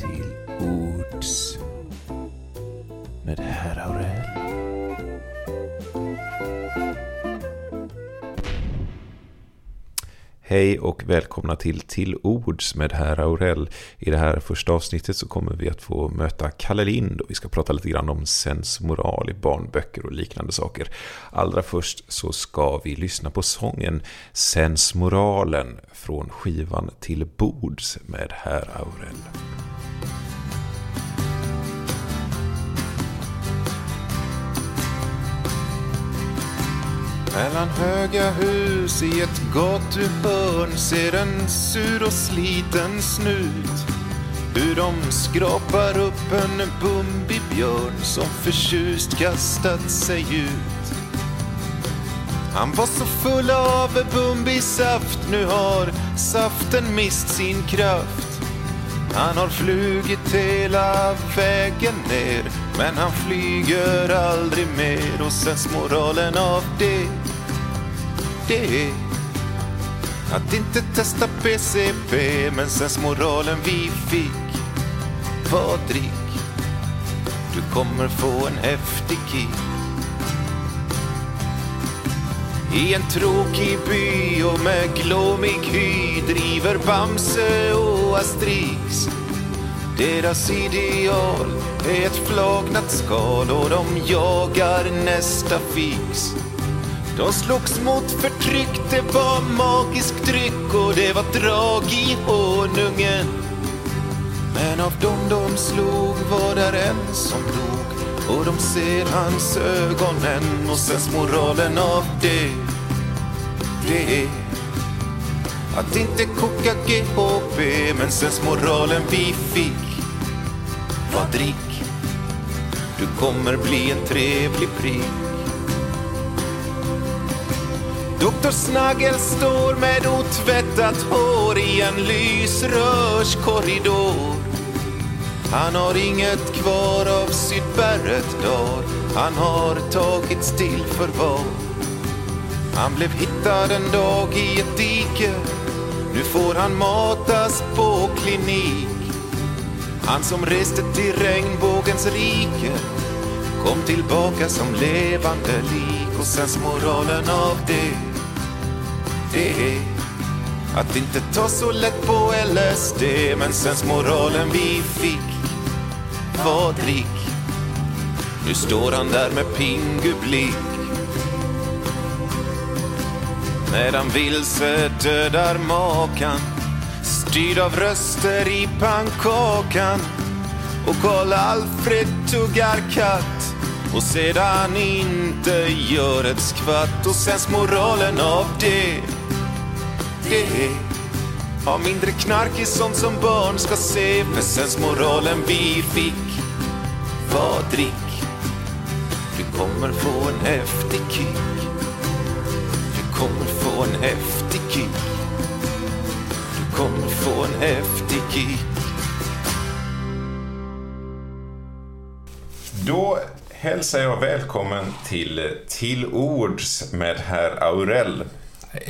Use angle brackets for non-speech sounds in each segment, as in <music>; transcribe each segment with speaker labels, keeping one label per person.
Speaker 1: till ords med herr Aurell. Hej och välkomna till Till Ords med herr Aurell. I det här första avsnittet så kommer vi att få möta Kalle Lind och vi ska prata lite grann om sensmoral i barnböcker och liknande saker. Allra först så ska vi lyssna på sången Sensmoralen från skivan Till Bords med herr Aurell.
Speaker 2: Mellan höga hus i ett gatuhörn ser en sur och sliten snut hur de skrapar upp en Bumbibjörn som förtjust kastat sig ut. Han var så full av Bumbisaft, nu har saften mist sin kraft. Han har flugit hela vägen ner men han flyger aldrig mer och sensmoralen av det det är att inte testa PCP men sensmoralen vi fick var drick du kommer få en häftig kick i en tråkig by och med glåmig hy driver Bamse och Asterix. Deras ideal är ett flagnat skal och de jagar nästa fix. De slogs mot förtryck, det var magisk dryck och det var drag i honungen. Men av dem de slog var där en som dog och de ser hans ögonen och sens moralen av det, det är att inte koka GHB men sens moralen vi fick var drick. Du kommer bli en trevlig prick. Doktor Snagel står med otvättat hår i en lysrörskorridor. Han har inget kvar av Sydberret dar. Han har tagits till förvar. Han blev hittad en dag i ett dike. Nu får han matas på klinik. Han som reste till regnbågens rike kom tillbaka som levande lik och sens moralen av det, det är att inte ta så lätt på LSD men sensmoralen vi fick var drick. Nu står han där med pingublick. Medan vilse dödar makan styrd av röster i pannkakan. Och Karl Alfred tuggar katt och sedan inte gör ett skvatt. Och sens moralen av det, det är ha mindre knark i sånt som barn ska se för sens moralen vi fick var drick du kommer få en häftig kick du kommer få en häftig kick kommer få en häftig kick.
Speaker 1: Då hälsar jag välkommen till Till Ords med herr Aurell.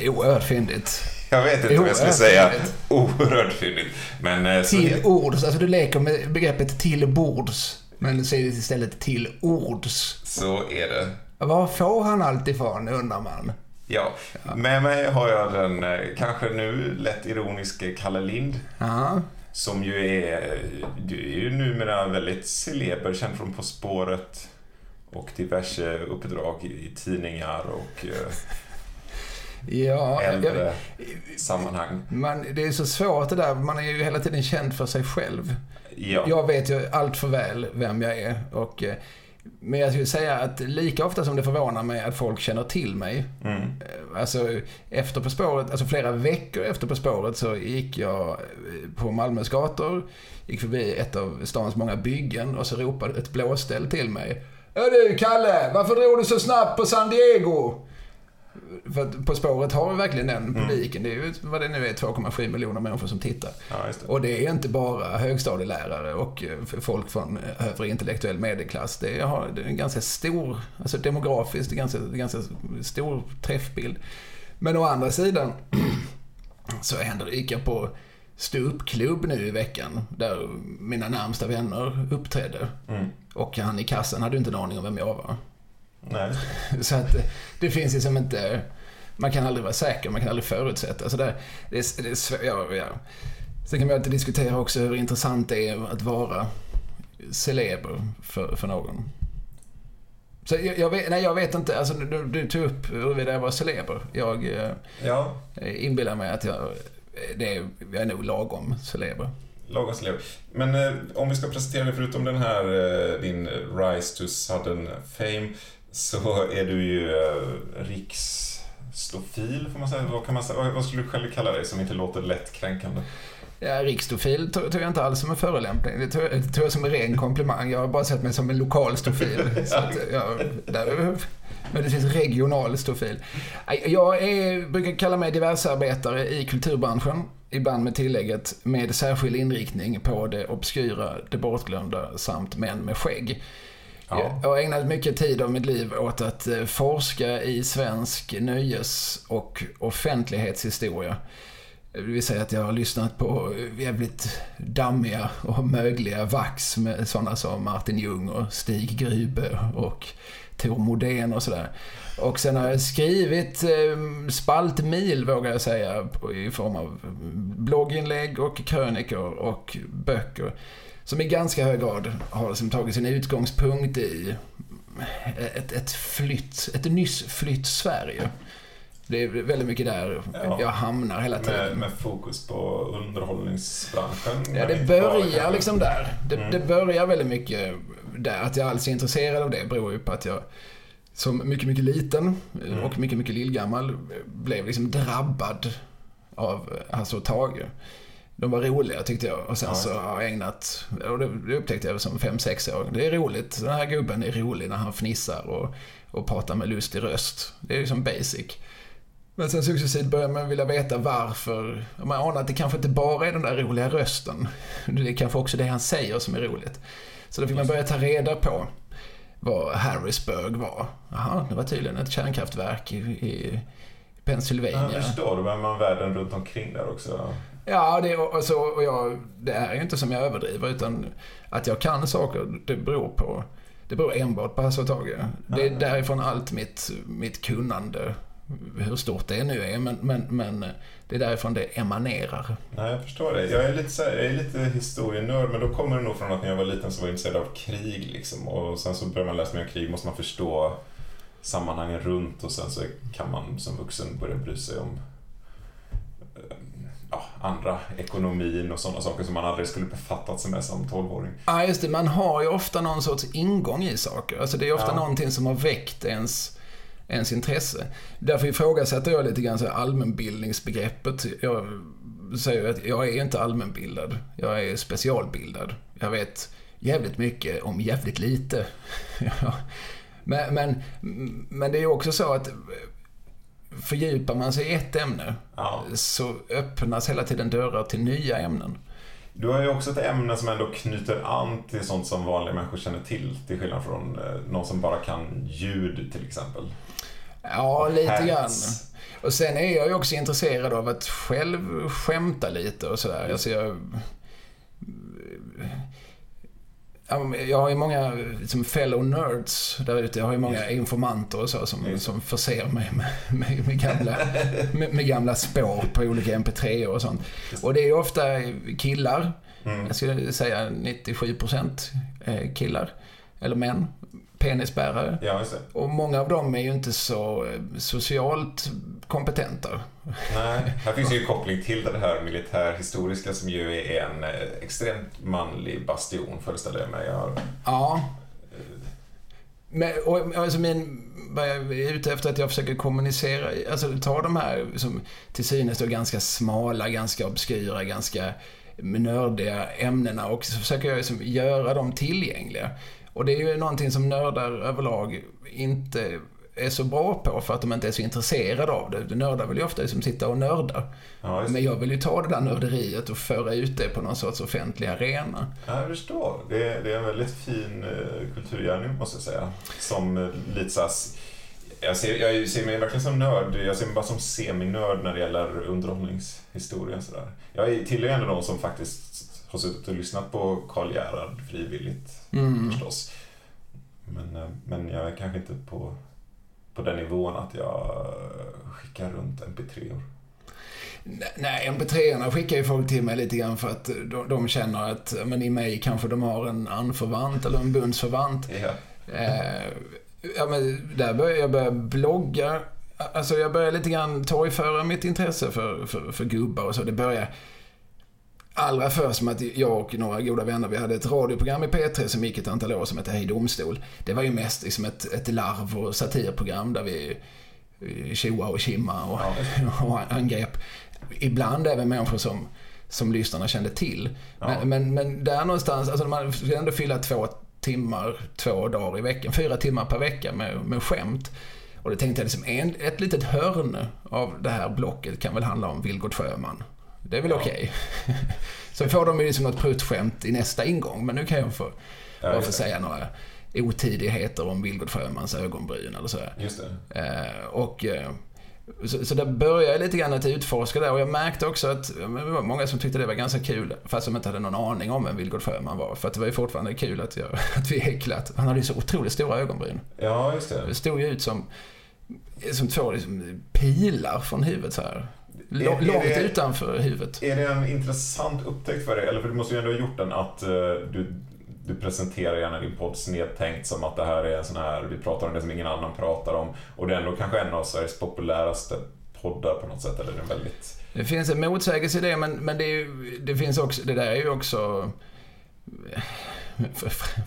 Speaker 3: Oerhört fyndigt.
Speaker 1: Jag vet inte vad jag ska säga. Oerhört fyndigt. Men, eh,
Speaker 3: till så... ords, alltså du leker med begreppet till bords. Men säger istället till ords.
Speaker 1: Så är det.
Speaker 3: Var får han allt ifrån, undrar man.
Speaker 1: Ja, med mig har jag den eh, kanske nu lätt ironiske Kalle Lind.
Speaker 3: Aha.
Speaker 1: Som ju är, du är ju numera väldigt celeber, känd från På spåret och diverse uppdrag i tidningar och eh,
Speaker 3: ja,
Speaker 1: äldre jag, sammanhang.
Speaker 3: Man, det är så svårt det där, man är ju hela tiden känd för sig själv.
Speaker 1: Ja.
Speaker 3: Jag vet ju allt för väl vem jag är och eh, men jag skulle säga att lika ofta som det förvånar mig att folk känner till mig.
Speaker 1: Mm.
Speaker 3: Alltså efter På spåret, alltså flera veckor efter På spåret så gick jag på Malmös gator. Gick förbi ett av stans många byggen och så ropade ett blåställ till mig. Ja du Kalle, varför drog du så snabbt på San Diego? För att På spåret har verkligen den mm. publiken. Mm. Det är ju vad det nu är, 2,7 miljoner människor som tittar.
Speaker 1: Ja, det.
Speaker 3: Och det är inte bara högstadielärare och eh, folk från övre intellektuell medelklass. Det, har, det är en ganska stor, alltså demografiskt, ganska, ganska stor träffbild. Men å andra sidan <clears throat> så händer det gick jag på ståuppklubb nu i veckan där mina närmsta vänner uppträdde.
Speaker 1: Mm.
Speaker 3: Och han i kassan hade inte en aning om vem jag var.
Speaker 1: Nej. <laughs>
Speaker 3: Så att eh, det finns liksom inte... Man kan aldrig vara säker, man kan aldrig förutsätta. Så det, det, är, det är svårt, ja, ja. Sen kan man alltid diskutera också hur intressant det är att vara celeber för, för någon. Så jag, jag, vet, nej, jag vet inte. Alltså, du, du tog upp huruvida jag var celeber. Jag eh,
Speaker 1: Ja,
Speaker 3: inbillar mig att jag, det är, jag är nog lagom celeber.
Speaker 1: lagom celeber. Men eh, om vi ska presentera dig, förutom den här, eh, din Rise to sudden fame, så är du ju eh, riksstofil, får man säga. Vad, kan man säga? Vad- skulle du själv kalla dig som inte låter lätt kränkande?
Speaker 3: Ja, riksstofil tog tog jag inte alls som en förolämpning. Det tog, det tog jag som en ren komplimang. Jag har bara sett mig som en lokal stofil. <laughs> Så att jag, där, möjligtvis regional stofil. Jag är, brukar kalla mig diversarbetare i kulturbranschen. Ibland med tillägget med särskild inriktning på det obskyra, det bortglömda samt män med skägg.
Speaker 1: Ja.
Speaker 3: Jag har ägnat mycket tid av mitt liv åt att eh, forska i svensk nöjes och offentlighetshistoria. Det vill säga att jag har lyssnat på jävligt dammiga och mögliga vax med sådana som Martin Ljung och Stig Grube och Tor Modén och sådär. Och sen har jag skrivit eh, spaltmil, vågar jag säga, i form av blogginlägg och krönikor och böcker. Som i ganska hög grad har liksom tagit sin utgångspunkt i ett, ett flytt, ett nyss flytt Sverige. Det är väldigt mycket där
Speaker 1: Ja.
Speaker 3: jag hamnar hela tiden.
Speaker 1: Med, med fokus på underhållningsbranschen.
Speaker 3: Ja, det börjar liksom där. Det,
Speaker 1: Mm.
Speaker 3: det börjar väldigt mycket där. Att jag alls är intresserad av det beror ju på att jag som mycket, mycket liten
Speaker 1: Mm.
Speaker 3: och mycket, mycket lillgammal blev liksom drabbad av Hasse och Tage. De var roliga tyckte jag och sen
Speaker 1: Ja.
Speaker 3: så har jag ägnat, och det, upptäckte jag som 5-6 år. Det är roligt, den här gubben är rolig när han fnissar och, och pratar med lustig röst. Det är liksom basic. Men sen successivt börjar man vilja veta varför. Man anar att det kanske inte bara är den där roliga rösten. Det är kanske också det han säger som är roligt. Så då fick man börja ta reda på vad Harrisburg var. Jaha, det var tydligen ett kärnkraftverk i, i
Speaker 1: Ja,
Speaker 3: Pennsylvania.
Speaker 1: jag förstår. Då behöver man världen runt omkring där också.
Speaker 3: Ja, det, och, så, och jag, det är ju inte som jag överdriver utan att jag kan saker, det beror på det beror enbart på Hasse och Tage. Det är därifrån allt mitt, mitt kunnande, hur stort det nu är, men, men, men det är därifrån det emanerar.
Speaker 1: Nej, jag förstår det. Jag är lite, så här, jag är lite historienörd, men då kommer det nog från att när jag var liten så var jag intresserad av krig. Liksom. Och sen så börjar man läsa mer om krig, måste man förstå sammanhangen runt och sen så kan man som vuxen börja bry sig om ja, andra ekonomin och sådana saker som man aldrig skulle befattat sig med som 12-åring.
Speaker 3: Ja, just det. Man har ju ofta någon sorts ingång i saker. Alltså det är ofta
Speaker 1: Ja.
Speaker 3: någonting som har väckt ens, ens intresse. Därför ifrågasätter jag lite grann så allmänbildningsbegreppet. Jag säger att jag är inte allmänbildad. Jag är specialbildad. Jag vet jävligt mycket om jävligt lite. <laughs> Men, men, men det är också så att fördjupar man sig i ett ämne
Speaker 1: Ja.
Speaker 3: så öppnas hela tiden dörrar till nya ämnen.
Speaker 1: Du har ju också ett ämne som ändå knyter an till sånt som vanliga människor känner till, till skillnad från eh, någon som bara kan ljud till exempel.
Speaker 3: Ja, lite
Speaker 1: Hats.
Speaker 3: grann. Och sen är jag ju också intresserad av att själv skämta lite och sådär. Alltså jag... Jag har ju många liksom fellow nerds där ute. Jag har ju många informanter och så som, som förser mig med, med, med, gamla, <laughs> med, med gamla spår på olika mp3 och sånt. Och det är ju ofta killar.
Speaker 1: Mm.
Speaker 3: Jag skulle säga 97% är killar. Eller män. Penisbärare.
Speaker 1: Ja.
Speaker 3: Och många av dem är ju inte så eh, socialt kompetenta.
Speaker 1: Nej, här finns ju en koppling till det här militärhistoriska som ju är en eh, extremt manlig bastion föreställer jag mig. Jag
Speaker 3: Ja. Men, och, alltså min, vad jag är ute efter att jag försöker kommunicera, alltså ta de här som till synes då ganska smala, ganska obskyra, ganska nördiga ämnena och så försöker jag liksom göra dem tillgängliga. Och det är ju någonting som nördar överlag inte är så bra på för att de inte är så intresserade av det. Nördar vill ju ofta liksom sitta och nörda.
Speaker 1: ja.
Speaker 3: Men jag vill ju ta det där nörderiet och föra ut det på någon sorts offentlig arena.
Speaker 1: Ja, jag förstår. Det är, det är en väldigt fin eh, kulturgärning måste jag säga. Som eh, lite så Jag ser, jag ser mig verkligen som nörd. Jag ser mig bara som seminörd när det gäller underhållningshistoria. Sådär. Jag tillhör ändå de som faktiskt har suttit och lyssnat på Karl Gerhard frivilligt mm. förstås. Men, eh, men jag är kanske inte på, på den nivån att jag skickar runt mp3-or.
Speaker 3: Nej, mp3orna skickar ju folk till mig lite grann för att de, de känner att men i mig kanske de har en anförvant eller en bundsförvant.
Speaker 1: Ja.
Speaker 3: Eh, ja, men där började jag börja blogga. Alltså jag började lite grann torgföra mitt intresse för, för, för gubbar och så. Det började allra först med att jag och några goda vänner, vi hade ett radioprogram i P3 som gick ett antal år som hette Hej Domstol. Det var ju mest liksom ett, ett larv och satirprogram där vi tjoa och kimma och, ja. <laughs> och angrep. Ibland även människor som, som lyssnarna kände till. Ja. Men, men, men, där någonstans, alltså man skulle ändå fylla två timmar, två dagar i veckan, fyra timmar per vecka med, med skämt. Och då tänkte jag liksom, en, ett litet hörn av det här blocket kan väl handla om Vilgot Sjöman. Det är väl okej. <laughs> Okay. så får de ju liksom något pruttskämt i nästa ingång, men nu kan jag få, ja, få säga några otidigheter om Vilgot Sjömans ögonbryn eller sådär.
Speaker 1: Just det.
Speaker 3: Eh, och, eh, så, så där började jag lite grann att utforska det och jag märkte också att det var många som tyckte det var ganska kul fast som inte hade någon aning om vem Vilgot Sjöman var. För att det var ju fortfarande kul att, jag, <laughs> att vi häcklat. Han hade ju så otroligt stora ögonbryn.
Speaker 1: Ja, just det.
Speaker 3: Det stod ju ut som, som två liksom, pilar från huvudet så här. Långt det, utanför huvudet.
Speaker 1: Är det en intressant upptäckt för dig? Eller för du måste ju ändå ha gjort den att uh, du du presenterar gärna din podd snedtänkt som att det här är en sån här, vi pratar om det som ingen annan pratar om. Och det är ändå kanske en av Sveriges populäraste poddar på något sätt, eller den väldigt...
Speaker 3: Det finns en motsägelse i det, men, men det, är, det finns också, det där är ju också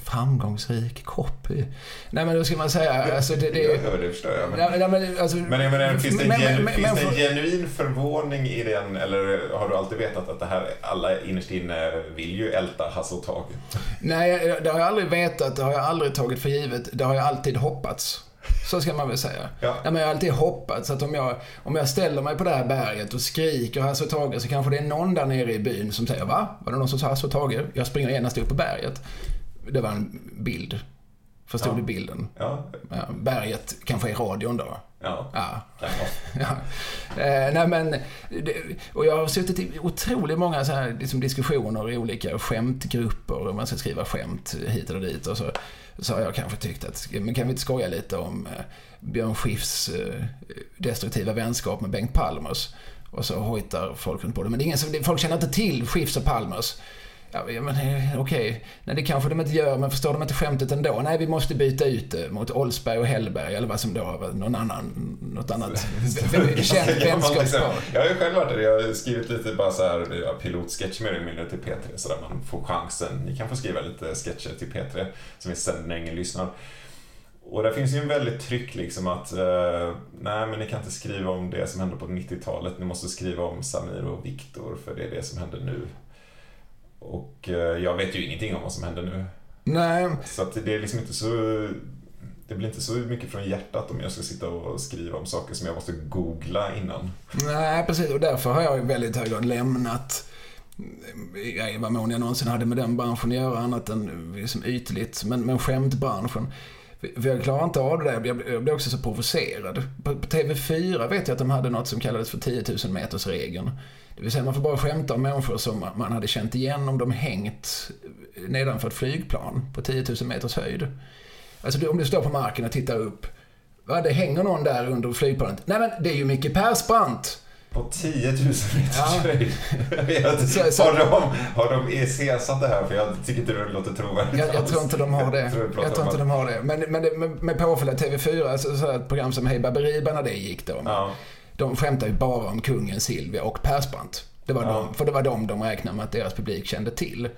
Speaker 3: framgångsrik copy. Nej men då ska man säga, alltså det... det
Speaker 1: jag hör det, förstår jag. Men, ja, men, alltså, men menar, finns det en, genu, men, finns det en genuin förvåning i den, eller har du alltid vetat att det här, alla innerst inne vill ju älta Hasse och Tage?
Speaker 3: Nej, det har jag aldrig vetat, det har jag aldrig tagit för givet, det har jag alltid hoppats. Så ska man väl säga.
Speaker 1: Ja.
Speaker 3: Ja, men jag har alltid hoppats att om jag, om jag ställer mig på det här berget och skriker Hasse och Tage så kanske det är någon där nere i byn som säger Va? Var det någon som sa Hasse och Tage? Jag springer genast upp på berget. Det var en bild. Förstod du bilden?
Speaker 1: Ja.
Speaker 3: Berget kanske är radion då.
Speaker 1: Ja,
Speaker 3: ja. <laughs> ja. Eh, nej men, det, och jag har suttit i otroligt många så här, liksom diskussioner i olika skämtgrupper, om man ska skriva skämt hit och dit. Och så, så har jag kanske tyckt att, men kan vi inte skoja lite om eh, Björn Skifs eh, destruktiva vänskap med Bengt Palmers? Och så hojtar folk runt på det. Men det är ingen som, folk känner inte till Skifs och Palmers. Ja, men eh, okej. Okay. Nej, det kanske de inte gör, men förstår de inte skämtet ändå? Nej, vi måste byta ut det mot Olsberg och Hellberg, eller vad som då var någon annan, något annat <laughs> känt vänskapspar.
Speaker 1: Jag har ju själv varit det. Jag har skrivit lite bara så här pilotsketch mer eller mindre till P3, så där man får chansen. Ni kan få skriva lite sketcher till P3 som vi sänder när ingen lyssnar. Och där finns ju en väldigt tryck liksom att eh, nej men ni kan inte skriva om det som hände på 90-talet, ni måste skriva om Samir och Viktor för det är det som händer nu. Och eh, jag vet ju ingenting om vad som händer nu.
Speaker 3: Nej.
Speaker 1: Så det är liksom inte så... Det blir inte så mycket från hjärtat om jag ska sitta och skriva om saker som jag måste googla innan.
Speaker 3: Nej, precis. Och därför har jag i väldigt hög grad lämnat i vad mån jag någonsin hade med den branschen att göra annat än liksom ytligt. Men, men skämtbranschen. För jag klarar inte av det där. Jag blir också så provocerad. På, på TV4 vet jag att de hade något som kallades för 10 000 meters regeln. Det vill säga man får bara skämta om människor som man hade känt igen om de hängt nedanför ett flygplan på 10 000 meters höjd. Alltså om du står på marken och tittar upp. Va, det hänger någon där under flygplanet. Nej men det är ju Micke Persbrandt.
Speaker 1: På 10 000 meters höjd? har, de, har de iscensatt det här? För jag tycker inte det låter trovärdigt
Speaker 3: jag, jag tror inte de har det. jag tror, jag tror inte de har det. Men, men det, med, med påföljd TV4, alltså, så ett program som Hej Baberiba när det gick då.
Speaker 1: Ja
Speaker 3: de skämtar ju bara om kungen Silvia och Persbrandt. Det var ja. de, för det var de de räknade med att deras publik kände till.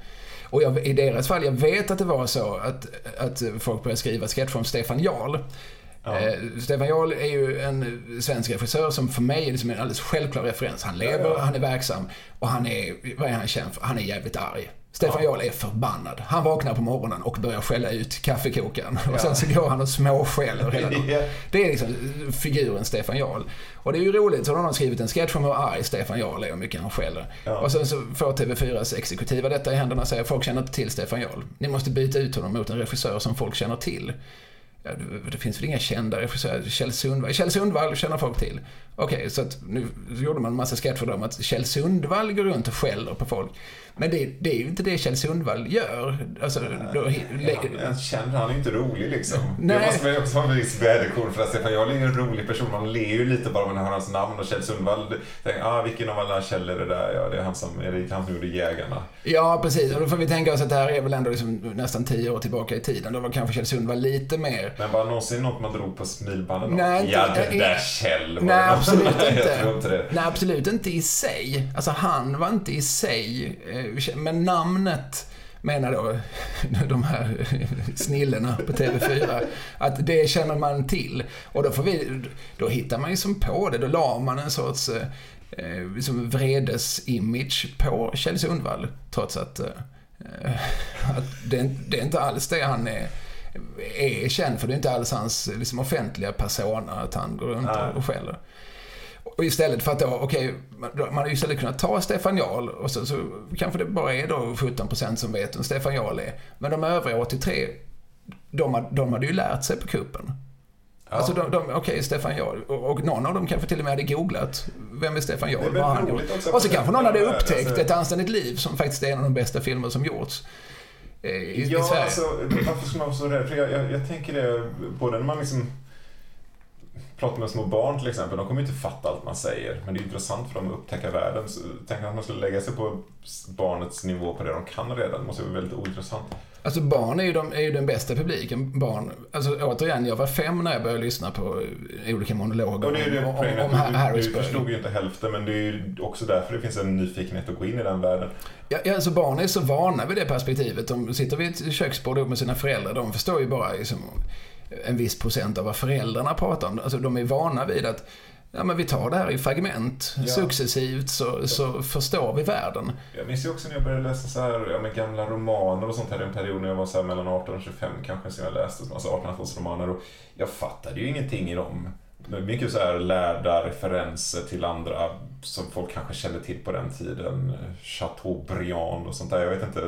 Speaker 3: Och jag, i deras fall, jag vet att det var så att, att folk började skriva sketcher om Stefan Jarl. Ja. Eh, Stefan Jarl är ju en svensk regissör som för mig är liksom en alldeles självklar referens. Han lever, ja, han är verksam och han är, vad är han känd för? Han är jävligt arg. Stefan ja. Jarl är förbannad. Han vaknar på morgonen och börjar skälla ut kaffekokaren. Och sen så går han och småskäller hela dagen. Det är liksom figuren Stefan Jarl. Och det är ju roligt, så har någon skrivit en sketch om hur arg Stefan Jarl är och hur mycket han skäller. Ja. Och sen så får TV4s exekutiva detta i händerna och säger folk känner inte till Stefan Jarl. Ni måste byta ut honom mot en regissör som folk känner till. Ja, det, det finns väl inga kända regissörer. Kjell Sundvall, Kjell Sundvall känner folk till. Okej, okay, så att nu gjorde man en massa sketcher om att Kjell Sundvall går runt och skäller på folk. Men det, det är ju inte det Kjell Sundvall gör. Alltså, då,
Speaker 1: ja, han, känd, han är inte rolig liksom. Nej. Det måste man ju också vara en viss väderkorn för att Stefan Jarl är en rolig person. Man ler ju lite bara när man hör hans namn och Kjell Sundvall. Tänker, ah, vilken av alla Kjell är det där? Ja, det är han som, är det han som gjorde Jägarna.
Speaker 3: Ja, precis. Och då får vi tänka oss att det här är väl ändå liksom nästan tio år tillbaka i tiden. Då var kanske Kjell Sundvall lite mer...
Speaker 1: Men var någonsin något man drog på smilbanden då? Nej, ja, det där Kjell.
Speaker 3: Nej, absolut <laughs> inte. jag inte det. Nej, absolut inte i sig. Alltså, han var inte i sig. Eh, men namn namnet menar då <laughs> de här snillena på TV4, att det känner man till. Och då, får vi, då hittar man ju som på det, då la man en sorts eh, liksom vredes-image på Kjell Sundvall, trots att, eh, att det, det, är inte alls det han är, är känd för. Det är inte alls hans liksom, offentliga persona, att han går runt och, och skäller. Och istället för att då, okej, okay, man hade ju istället kunnat ta Stefan Jarl och så, så kanske det bara är då 17% som vet vem Stefan Jarl är. Men de övriga 83, de, de hade ju lärt sig på kuppen. Ja. Alltså, de, de, okej, okay, Stefan Jarl. Och, och, någon av dem kanske till och med hade googlat. Vem är Stefan Jarl? Vad har han gjort? Och så kanske någon hade upptäckt alltså... Ett anständigt liv, som faktiskt är en av de bästa filmer som gjorts.
Speaker 1: Eh, I, ja, i Sverige. Alltså, varför ska man vara så rädd? För jag, jag, jag tänker det, både när man liksom pratar med små barn till exempel, de kommer ju inte fatta allt man säger. Men det är intressant för dem att upptäcka världen. Så tänk att man skulle lägga sig på barnets nivå på det de kan redan. Det måste vara väldigt ointressant.
Speaker 3: Alltså barn är ju, de, är ju den bästa publiken. Barn, alltså återigen, jag var fem när jag började lyssna på olika monologer
Speaker 1: det är det, om, om, om Harrisburg. Du förstod ju inte hälften, men det är ju också därför det finns en nyfikenhet att gå in i den världen.
Speaker 3: Ja, alltså barn är så vana vid det perspektivet. De sitter vid ett köksbord med sina föräldrar. De förstår ju bara liksom, en viss procent av vad föräldrarna pratar om. Alltså de är vana vid att ja, men vi tar det här i fragment. Ja. Successivt så, så förstår vi världen.
Speaker 1: Jag minns ju också när jag började läsa så här, ja, men gamla romaner och sånt här. Den period när jag var så mellan 18 och 25 kanske som jag läste massa 1800-talsromaner. Och jag fattade ju ingenting i dem. Mycket så här lärda referenser till andra som folk kanske kände till på den tiden. Chateaubriand och sånt där. Jag vet inte.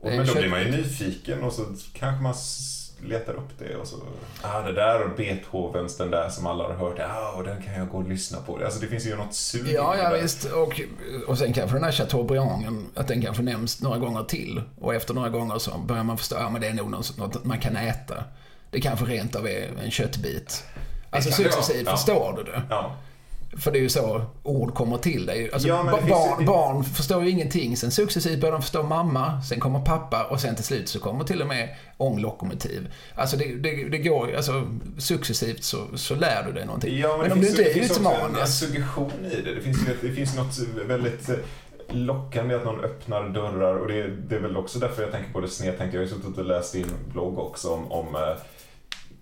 Speaker 1: Och, men då blir man ju nyfiken och så kanske man letar upp det och så, ah det där och Beethovens, den där som alla har hört, ah och den kan jag gå och lyssna på. Alltså det finns ju något sug
Speaker 3: Ja, ja visst. Och, och sen kanske den här Chateaubrianden, att den kanske nämns några gånger till. Och efter några gånger så börjar man förstå, ja men det är nog något man kan äta. Det kanske rent av är en köttbit. Alltså successivt ja. förstår du det. Ja. För det är ju så ord kommer till dig. Alltså, ja, barn, ju... barn förstår ju ingenting. Sen successivt börjar de förstå mamma, sen kommer pappa och sen till slut så kommer till och med ånglokomotiv. Alltså det, det, det går alltså successivt så, så lär du dig någonting.
Speaker 1: Ja, men, men om du inte är utmanad. Det finns en suggestion i det. Det finns, det finns något väldigt eh, lockande att någon öppnar dörrar och det, det är väl också därför jag tänker på det snedtänkta. Jag har ju suttit och läst din blogg också om, om eh,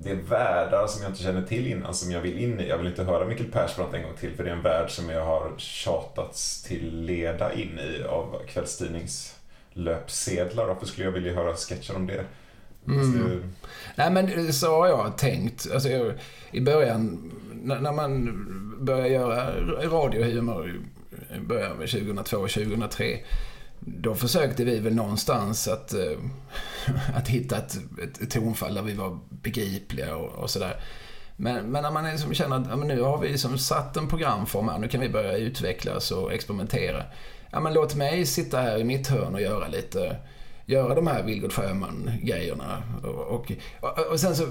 Speaker 1: det är världar som jag inte känner till innan som jag vill in i. Jag vill inte höra Mikael Persbrandt en gång till för det är en värld som jag har tjatats till leda in i av kvällstidningslöpsedlar. Varför skulle jag vilja höra sketcher om det?
Speaker 3: Mm. Alltså, Nej men så har jag tänkt. Alltså, jag, I början, när man började göra radiohumor i början med 2002 och 2003 då försökte vi väl någonstans att, eh, <laughs> att hitta ett, ett, tonfall där vi var begripliga och, och sådär. Men, men när man liksom känner att ja, men nu har vi liksom satt en programform här, nu kan vi börja utvecklas och experimentera. Ja, men låt mig sitta här i mitt hörn och göra lite, göra de här Vilgot Sjöman-grejerna. Och, och, och, sen, så,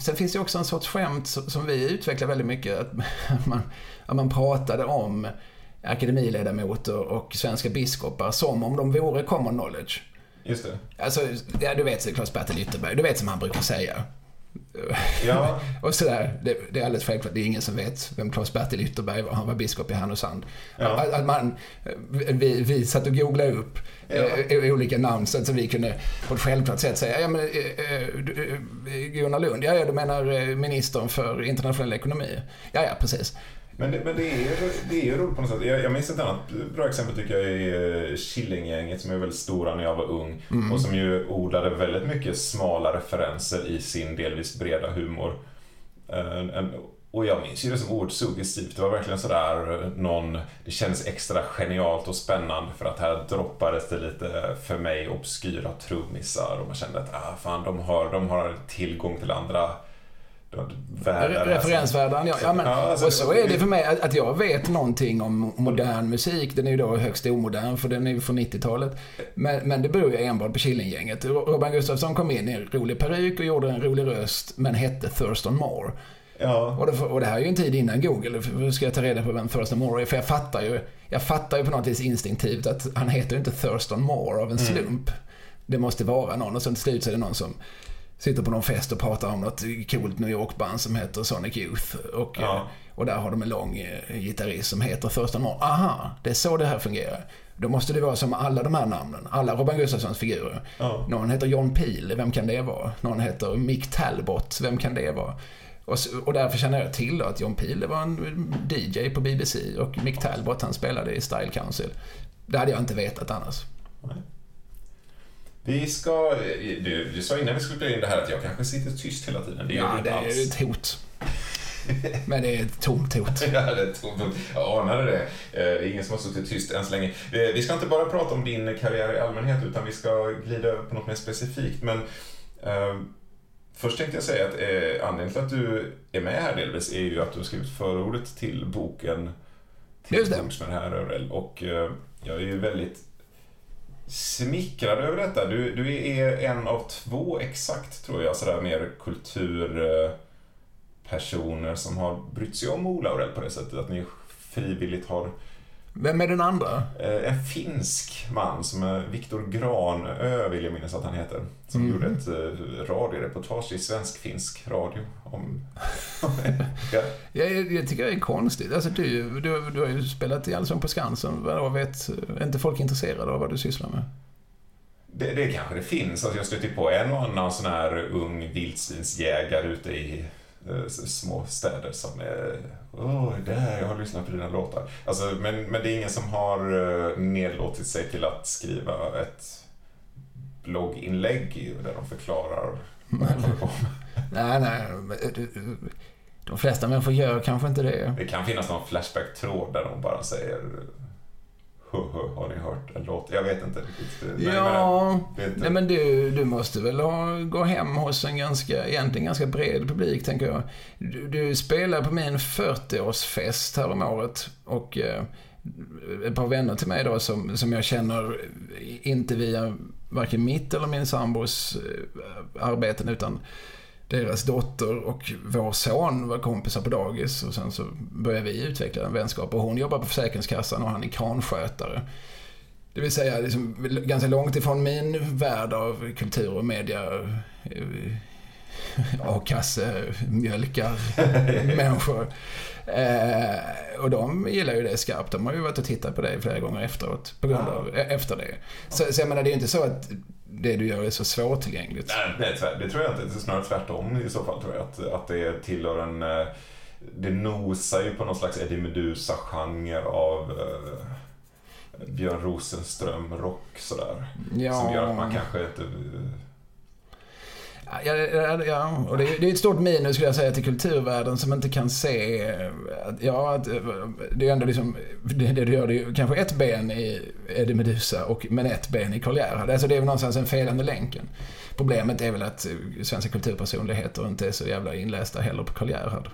Speaker 3: sen finns det också en sorts skämt som vi utvecklar väldigt mycket, att <laughs> man, att man pratade om akademiledamöter och svenska biskopar som om de vore common knowledge.
Speaker 1: Just det.
Speaker 3: Alltså, ja, du vet Claes-Bertil Ytterberg, du vet som han brukar säga.
Speaker 1: Ja. <laughs>
Speaker 3: och sådär, det, det, är alldeles självklart, det är ingen som vet vem Claes-Bertil Ytterberg var, han var biskop i Härnösand. Ja. Att, att, man, vi, vi satt och googlade upp ja. eh, olika namn så att vi kunde på ett självklart sätt säga, ja men eh, eh, Gunnar Lund, ja, ja du menar ministern för internationell ekonomi. Ja, ja, precis.
Speaker 1: Men, det, men det, är, det är roligt på något sätt. Jag, jag minns ett annat bra exempel tycker jag är Killinggänget som är väldigt stora när jag var ung. Mm. Och som ju odlade väldigt mycket smala referenser i sin delvis breda humor. En, en och jag minns ju det som oerhört suggestivt. Det var verkligen sådär någon, det kändes extra genialt och spännande för att här droppades det lite, för mig, obskyra trummisar och man kände att ah, fan, de har, de har tillgång till andra
Speaker 3: Världar, Referensvärden, ja. ja, men, ja alltså, och så är det för mig att jag vet någonting om modern musik. Den är ju då högst omodern för den är ju från 90-talet. Men, men det beror ju enbart på Killinggänget. Robban Gustafsson kom in i en rolig peruk och gjorde en rolig röst men hette Thurston Moore. Ja. Och, det, och det här är ju en tid innan Google. Hur ska jag ta reda på vem Thurston Moore är? För jag fattar ju, jag fattar ju på något vis instinktivt att han heter ju inte Thurston Moore av en mm. slump. Mm. Det måste vara någon och sen till slut så är det någon som sitter på någon fest och pratar om något coolt New York-band som heter Sonic Youth. Och, ja. Eh, och där har de en lång eh, gitarrist som heter Thurston Moore. Aha, det är så det här fungerar. Då måste det vara som alla de här namnen. Alla Robban Gustafssons figurer. Ja. Någon heter John Peel, vem kan det vara? Någon heter Mick Talbot, vem kan det vara? Och, och därför känner jag till att John Peel var en DJ på BBC och Mick Talbot han spelade i Style Council. Det hade jag inte vetat annars. Nej.
Speaker 1: Vi ska... Du, du sa innan vi skulle spela in det här att jag kanske sitter tyst hela tiden.
Speaker 3: Det ja, det är alls. ett hot. <laughs> Men det är ett tomt hot.
Speaker 1: ja, det är ett tomt hot. Jag anade det. Eh, det är ingen som har suttit tyst än så länge. Eh, vi ska inte bara prata om din karriär i allmänhet utan vi ska glida över på något mer specifikt. Men uh, först tänkte jag säga att uh, anledningen till att du är med här delvis är ju att du har skrivit förordet till boken till
Speaker 3: Just det.
Speaker 1: med det här Och uh, jag är ju väldigt smickrad över detta. Du, du är en av två exakt, tror jag, sådär mer kulturpersoner som har brytt sig om Ola Aurell på det sättet att ni frivilligt har
Speaker 3: vem är den andra?
Speaker 1: Eh, en finsk man som är Viktor Granö, vill jag minnas att han heter. Som mm. gjorde ett eh, radioreportage i svensk-finsk radio om... <laughs>
Speaker 3: ja. jag, jag tycker det är konstigt. Alltså, du, du, du har ju spelat i Allsång på Skansen. Vad vet, är inte folk intresserade av vad du sysslar med?
Speaker 1: Det, det kanske det finns. Alltså jag stöter på en och annan sån här ung vildsvinsjägare ute i små städer som är Åh, där, jag har lyssnat på dina låtar. Alltså, men, men det är ingen som har eh, nedlåtit sig till att skriva ett blogginlägg där de förklarar <laughs>
Speaker 3: Nej, nej. De flesta människor gör kanske inte det.
Speaker 1: Det kan finnas någon Flashback-tråd där de bara säger har ni hört en låt? Jag vet inte riktigt.
Speaker 3: Ja, men, nej, men du, du måste väl ha, gå hem hos en ganska, egentligen ganska bred publik, tänker jag. Du, du spelar på min 40-årsfest här om året och eh, ett par vänner till mig då som, som jag känner inte via varken mitt eller min sambos eh, arbeten utan deras dotter och vår son var kompisar på dagis och sen så började vi utveckla en vänskap och hon jobbar på Försäkringskassan och han är kranskötare. Det vill säga liksom, ganska långt ifrån min värld av kultur och media. Eh, A-kasse, mjölkar, <laughs> människor. Eh, och de gillar ju det skarpt. De har ju varit och tittat på det flera gånger efteråt. På grund av, efter det. Så, så jag menar, det är ju inte så att det du gör är så svårtillgängligt.
Speaker 1: Nej, nej det tror jag inte. Det är snarare tvärtom i så fall tror jag. Att, att det tillhör en... Eh, det nosar ju på någon slags Eddie Meduza-genre av uh, Björn Rosenström-rock sådär. Ja. Som gör att man kanske inte
Speaker 3: Ja, ja, ja, och det, är, det är ett stort minus skulle jag säga till kulturvärlden som inte kan se att, ja, att det är ändå liksom, det, det du gör det är kanske ett ben i Eddie Meduza och, men ett ben i Karl Gerhard. Alltså det är väl någonstans en felande länken. Problemet är väl att svenska kulturpersonligheter inte är så jävla inlästa heller på Karl Gerhard.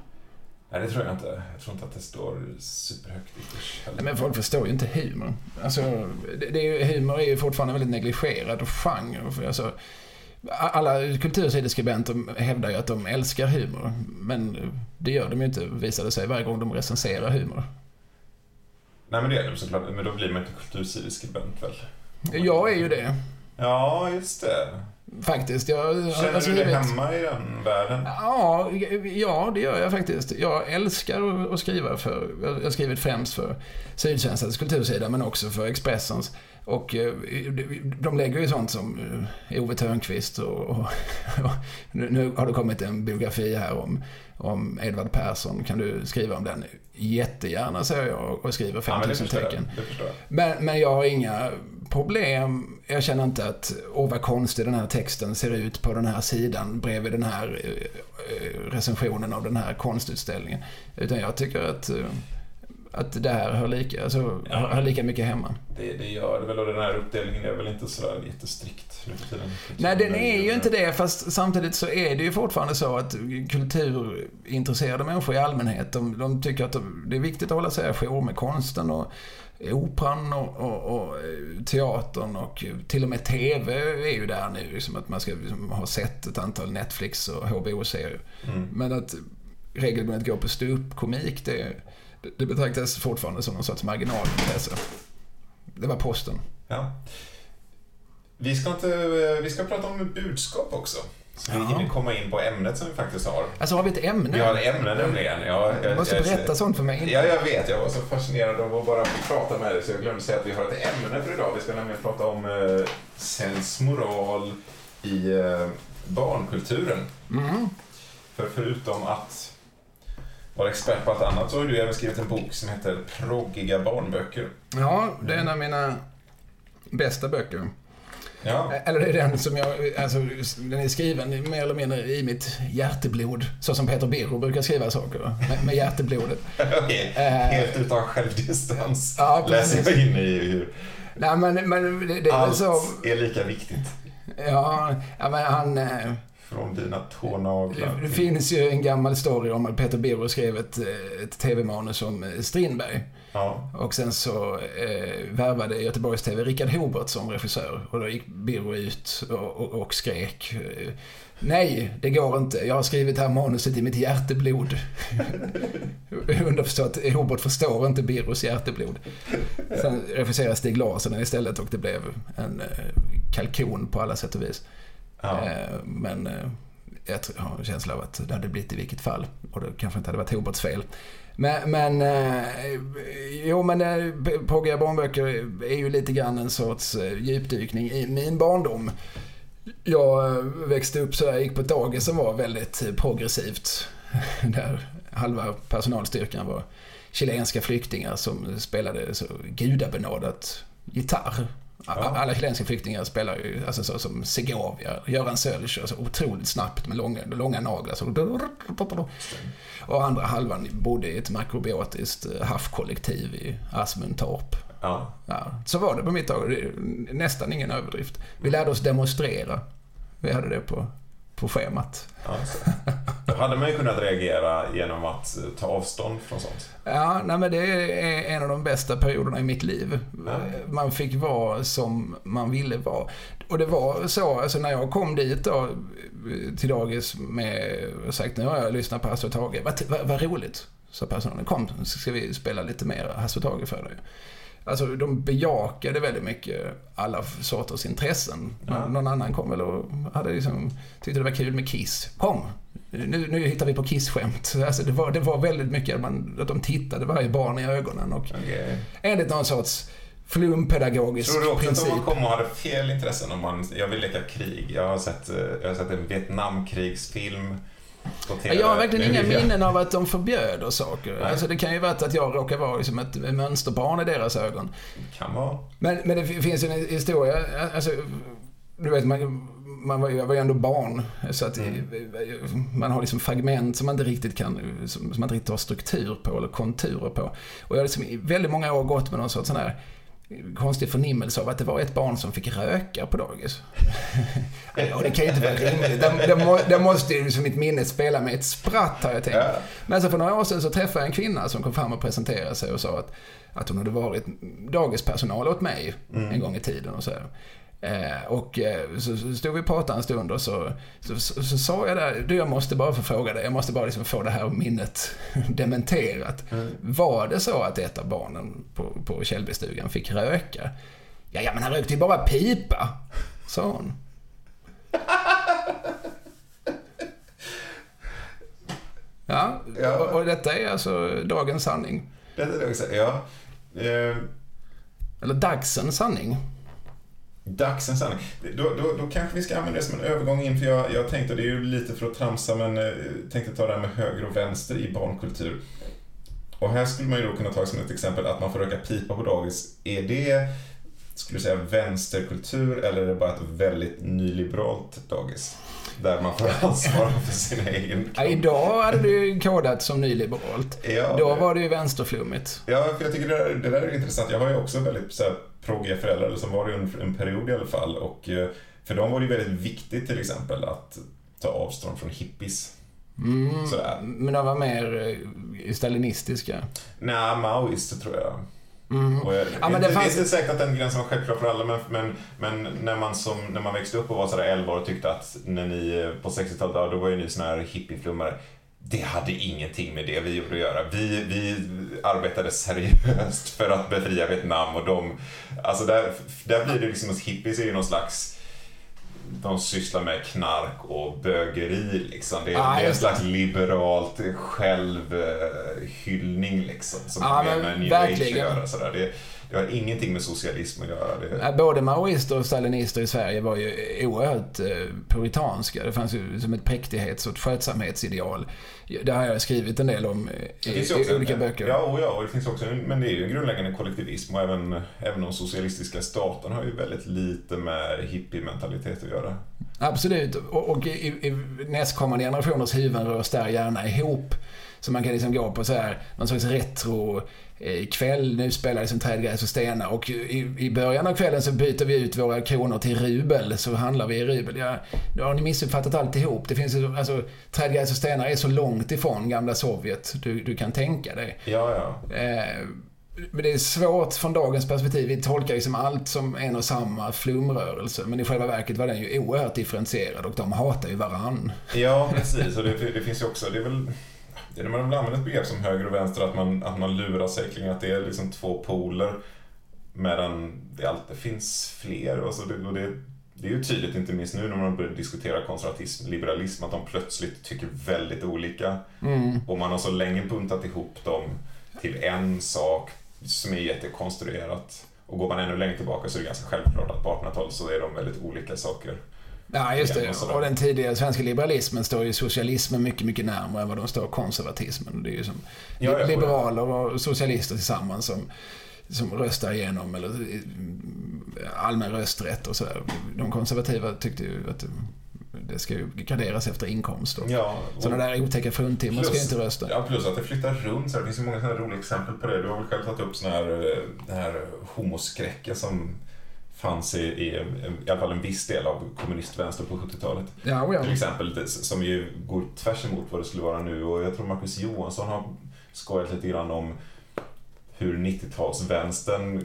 Speaker 1: Nej, det tror jag inte. Jag tror inte att det står superhögt i kurs
Speaker 3: Nej, men folk förstår ju inte humor. Alltså, det, det är, humor är ju fortfarande väldigt negligerad genre. Alltså, alla kultursideskribenter hävdar ju att de älskar humor. Men det gör de ju inte, visade sig, varje gång de recenserar humor.
Speaker 1: Nej men det är de såklart, men då blir man inte kultursideskribent väl?
Speaker 3: Jag är ju det.
Speaker 1: Ja, just det.
Speaker 3: Faktiskt. Jag,
Speaker 1: Känner alltså, du dig hemma i den världen?
Speaker 3: Ja, ja, det gör jag faktiskt. Jag älskar att skriva för, jag har skrivit främst för Sydsvenskans kultursida men också för Expressens. Och eh, de lägger ju sånt som eh, Ove Thörnqvist och, och, och, nu har det kommit en biografi här om, om Edvard Persson. Kan du skriva om den? Jättegärna säger jag och skriver 5000 ja, tecken. Men, men jag har inga problem. Jag känner inte att, åh vad konstig den här texten ser ut på den här sidan bredvid den här eh, recensionen av den här konstutställningen. Utan jag tycker att, att det här hör lika, alltså,
Speaker 1: Ja.
Speaker 3: hör lika mycket hemma.
Speaker 1: Det, det gör det väl och den här uppdelningen är väl inte sådär jättestrikt nu för tiden.
Speaker 3: Nej, den är ju inte det, fast samtidigt så är det ju fortfarande så att kulturintresserade människor i allmänhet, de, de tycker att det är viktigt att hålla sig ajour med konsten och operan och, och, och eh, teatern och till och med TV är ju där nu. Liksom att man ska liksom ha sett ett antal Netflix och HBO-serier.
Speaker 1: Mm.
Speaker 3: Men att regelbundet gå på ståuppkomik, det, det betraktas fortfarande som någon sorts marginalintresse. Det var posten.
Speaker 1: Ja. Vi ska, inte, eh, vi ska prata om budskap också. Så vi hinner komma in på ämnet som vi faktiskt har.
Speaker 3: Alltså har vi ett ämne?
Speaker 1: Vi har ett ämne nämligen. Ja,
Speaker 3: Du måste
Speaker 1: jag-
Speaker 3: berätta sånt för mig.
Speaker 1: Ja, jag vet. Jag var så fascinerad av att bara prata med dig så jag glömde säga att vi har ett ämne för idag. Vi ska nämligen prata om eh, sensmoral i eh, barnkulturen.
Speaker 3: Mm.
Speaker 1: För förutom att vara expert på allt annat så har du även skrivit en bok som heter Proggiga barnböcker.
Speaker 3: Ja, det är en av mina bästa böcker.
Speaker 1: Ja,
Speaker 3: Eller det är den som jag, alltså den är skriven mer eller mindre i mitt hjärteblod. Så som Peter Birro brukar skriva saker, med, med hjärteblodet. <laughs>
Speaker 1: okej.
Speaker 3: Eh,
Speaker 1: Helt utan självdistans
Speaker 3: Ja,
Speaker 1: läser jag in i hur
Speaker 3: Nej men, men det, det
Speaker 1: allt
Speaker 3: så,
Speaker 1: är lika viktigt.
Speaker 3: ja, ja men han...
Speaker 1: Från dina tånaglar.
Speaker 3: Det finns ju en gammal story om att Peter Birro skrev ett, ett tv-manus om eh, Strindberg.
Speaker 1: Ja,
Speaker 3: Och sen så eh, värvade Göteborgs TV Richard Hobert som regissör. Och då gick Birro ut och, och, och skrek. eh, Nej, det går inte. Jag har skrivit det här manuset i mitt hjärteblod. <laughs> Underförstått, Hobert förstår inte Birros hjärteblod. Sen regisserade Stig Larsson istället och det blev en eh, kalkon på alla sätt och vis
Speaker 1: ja.
Speaker 3: Eh, men eh, jag har en känsla av att det hade blivit i vilket fall. Och det kanske inte hade varit Hoberts fel. Men, men eh, jo men eh, barnböcker är ju lite grann en sorts djupdykning i min barndom. Jag växte upp så jag gick på ett dagis som var väldigt progressivt. <laughs> Där halva personalstyrkan var chilenska flyktingar som spelade så gudabenådat gitarr.
Speaker 1: Ja.
Speaker 3: Alla chilenska flyktingar spelar ju alltså så som Segovia, Göran Sölch, alltså otroligt snabbt med långa, långa naglar. Så och andra halvan bodde i ett makrobiotiskt eh, havskollektiv i Asmundtorp.
Speaker 1: ja.
Speaker 3: Ja, så var det på mitt tag. Nästan ingen överdrift. Vi lärde oss demonstrera. Vi hade det på, på schemat.
Speaker 1: Ja, så. Då hade man ju kunnat reagera genom att eh, ta avstånd från sånt.
Speaker 3: Ja, nej men det är en av de bästa perioderna i mitt liv.
Speaker 1: Ja.
Speaker 3: Man fick vara som man ville vara. Och det var så, alltså när jag kom dit då, till dagis med och sagt nu har jag lyssnat på Hasse och Tage. Vad, vad, vad roligt, sa personalen. Kom, så ska vi spela lite mer Hasse och Tage för dig. Alltså de bejakade väldigt mycket alla sorters intressen.
Speaker 1: Ja.
Speaker 3: Någon annan kom väl och hade liksom, tyckte det var kul med Kiss. Kom, nu, nu hittar vi på Kiss-skämt. Alltså det, var, det var väldigt mycket att, man, att de tittade varje barn i ögonen och
Speaker 1: Okej.
Speaker 3: enligt någon sorts flumpedagogisk
Speaker 1: Tror du också
Speaker 3: princip.
Speaker 1: att man kom och hade fel intressen om man, jag vill leka krig. Jag har sett, eh, jag har sett en Vietnamkrigsfilm.
Speaker 3: Jag har verkligen
Speaker 1: Det
Speaker 3: inga <laughs> minnen av att de förbjöd saker.
Speaker 1: Nej.
Speaker 3: Alltså det kan ju vara att jag råkar vara liksom ett mönsterbarn i deras ögon.
Speaker 1: Kan vara.
Speaker 3: Men, men det finns ju en historia, alltså, du vet, man, man var, jag var ju ändå barn. Så att man har liksom fragment som man inte riktigt kan, som, som man inte riktigt har struktur på eller konturer på. Och jag har liksom i väldigt många år gått med någon sorts sån här konstig förnimmelse av att det var ett barn som fick röka på dagis. <laughs> och det kan ju inte vara rimligt. Må, det måste ju liksom mitt minne spela med ett spratt har jag tänkt.
Speaker 1: Ja.
Speaker 3: Men så för några år sedan så träffade jag en kvinna som kom fram och presenterade sig och sa att, att hon hade varit dagispersonal åt mig en gång i tiden och så här. Eh, och eh, så, så stod vi och pratade en stund och så, så, så, så sa jag där, du jag måste bara få fråga dig, jag måste bara liksom få det här minnet <laughs> dementerat. Var det så att ett av barnen på, på Källbystugan fick röka? Ja, ja, men han rökte ju bara pipa, sa hon. <laughs> Ja,
Speaker 1: Ja.
Speaker 3: Och, och detta är alltså dagens sanning.
Speaker 1: Det är också. Ja. Eh,
Speaker 3: Eller dagsens sanning.
Speaker 1: Dagsens sanning. Då, då, då kanske vi ska använda det som en övergång in, för jag, jag tänkte, det är ju lite för att tramsa, men eh, tänkte ta det här med höger och vänster i barnkultur. Och här skulle man ju då kunna ta som ett exempel att man får röka pipa på dagis. Är det skulle du säga vänsterkultur eller är det bara ett väldigt nyliberalt dagis? Där man får <laughs> ansvara för sin egen
Speaker 3: Ja, idag hade du kodat som nyliberalt.
Speaker 1: Ja,
Speaker 3: Då var det ju vänsterflummigt.
Speaker 1: Ja, för jag tycker det där, det där är intressant. Jag har ju också väldigt så här, proggiga föräldrar, eller som var det en, en period i alla fall. Och eh, för dem var det ju väldigt viktigt till exempel att ta avstånd från hippies.
Speaker 3: Mm,
Speaker 1: Sådär.
Speaker 3: men de var mer eh, stalinistiska.
Speaker 1: Nej, maoister tror jag.
Speaker 3: Mm.
Speaker 1: Och jag
Speaker 3: Ja, men
Speaker 1: det,
Speaker 3: det fanns-
Speaker 1: är inte säkert att den gränsen var självklar för alla, men, men, men när, man som, när man växte upp och var sådär 11 år och tyckte att när ni eh, på 60-talet, ja, då var ju ni såna här hippieflummare. Det hade ingenting med det vi gjorde att göra. Vi, vi arbetade seriöst för att befria Vietnam och de, alltså där, där blir det liksom, hos hippies är ju någon slags de sysslar med knark och bögeri liksom. Det är,
Speaker 3: Ja,
Speaker 1: det är en slags liberalt självhyllning liksom. Som
Speaker 3: Ja,
Speaker 1: har med, new age att
Speaker 3: verkligen.
Speaker 1: göra. Sådär. Det, det har ingenting med socialism att göra. Det,
Speaker 3: Både maoister och stalinister i Sverige var ju oerhört eh, puritanska. Det fanns ju som ett präktighets och ett skötsamhetsideal. Det har jag skrivit en del om i, i olika
Speaker 1: en,
Speaker 3: böcker.
Speaker 1: Ja, och ja, och det finns också en, men det är ju en grundläggande kollektivism och även, även de socialistiska staterna har ju väldigt lite med hippie-mentalitet att göra.
Speaker 3: Absolut. Och, och i, i nästkommande generationers huvuden rörs där gärna ihop. Så man kan liksom gå på så här, någon slags retro kväll. Nu spelar liksom trädgräs och stenar. Och i, i början av kvällen så byter vi ut våra kronor till rubel. Så handlar vi i rubel. Ja, nu har ni missuppfattat alltihop. Det finns alltså, trädgräs och stenar är så långt ifrån gamla Sovjet du, du kan tänka dig.
Speaker 1: Ja, ja.
Speaker 3: Eh, men det är svårt från dagens perspektiv. Vi tolkar ju som allt som en och samma flumrörelse. Men i själva verket var den ju oerhört differentierad och de hatar ju varann.
Speaker 1: Ja, precis. Och det, det finns ju också, det är väl det är när man använder ett begrepp som höger och vänster, att man, att man lurar sig kring att det är liksom två poler. Medan det alltid finns fler. Och så det, och det, det är ju tydligt, inte minst nu när man börjar diskutera konservatism, liberalism, att de plötsligt tycker väldigt olika.
Speaker 3: Mm.
Speaker 1: Och man har så länge buntat ihop dem till en sak som är jättekonstruerat. Och går man ännu längre tillbaka så är det ganska självklart att på 1800-talet så är de väldigt olika saker.
Speaker 3: Ja, just det.
Speaker 1: och
Speaker 3: den tidiga svenska liberalismen står ju socialismen mycket, mycket närmare än vad de står konservatismen. Det är ju som
Speaker 1: Ja,
Speaker 3: liberaler och socialister tillsammans som, som röstar igenom eller eh, allmän rösträtt och sådär. De konservativa tyckte ju att det ska ju graderas efter inkomst. Och
Speaker 1: Ja, och-
Speaker 3: Sådana där otäcka fruntimmer ska ju inte rösta.
Speaker 1: Ja, plus att det flyttar runt. Så det finns ju många sådana roliga exempel på det. Du har väl själv tagit upp sån här, eh, den här homoskräcken som fanns i, i, i alla fall en viss del av kommunistvänster på 70-talet.
Speaker 3: Ja, ja.
Speaker 1: Till exempel, som ju går tvärs emot vad det skulle vara nu. Och jag tror Marcus Johansson har skojat lite grann om hur 90-talsvänstern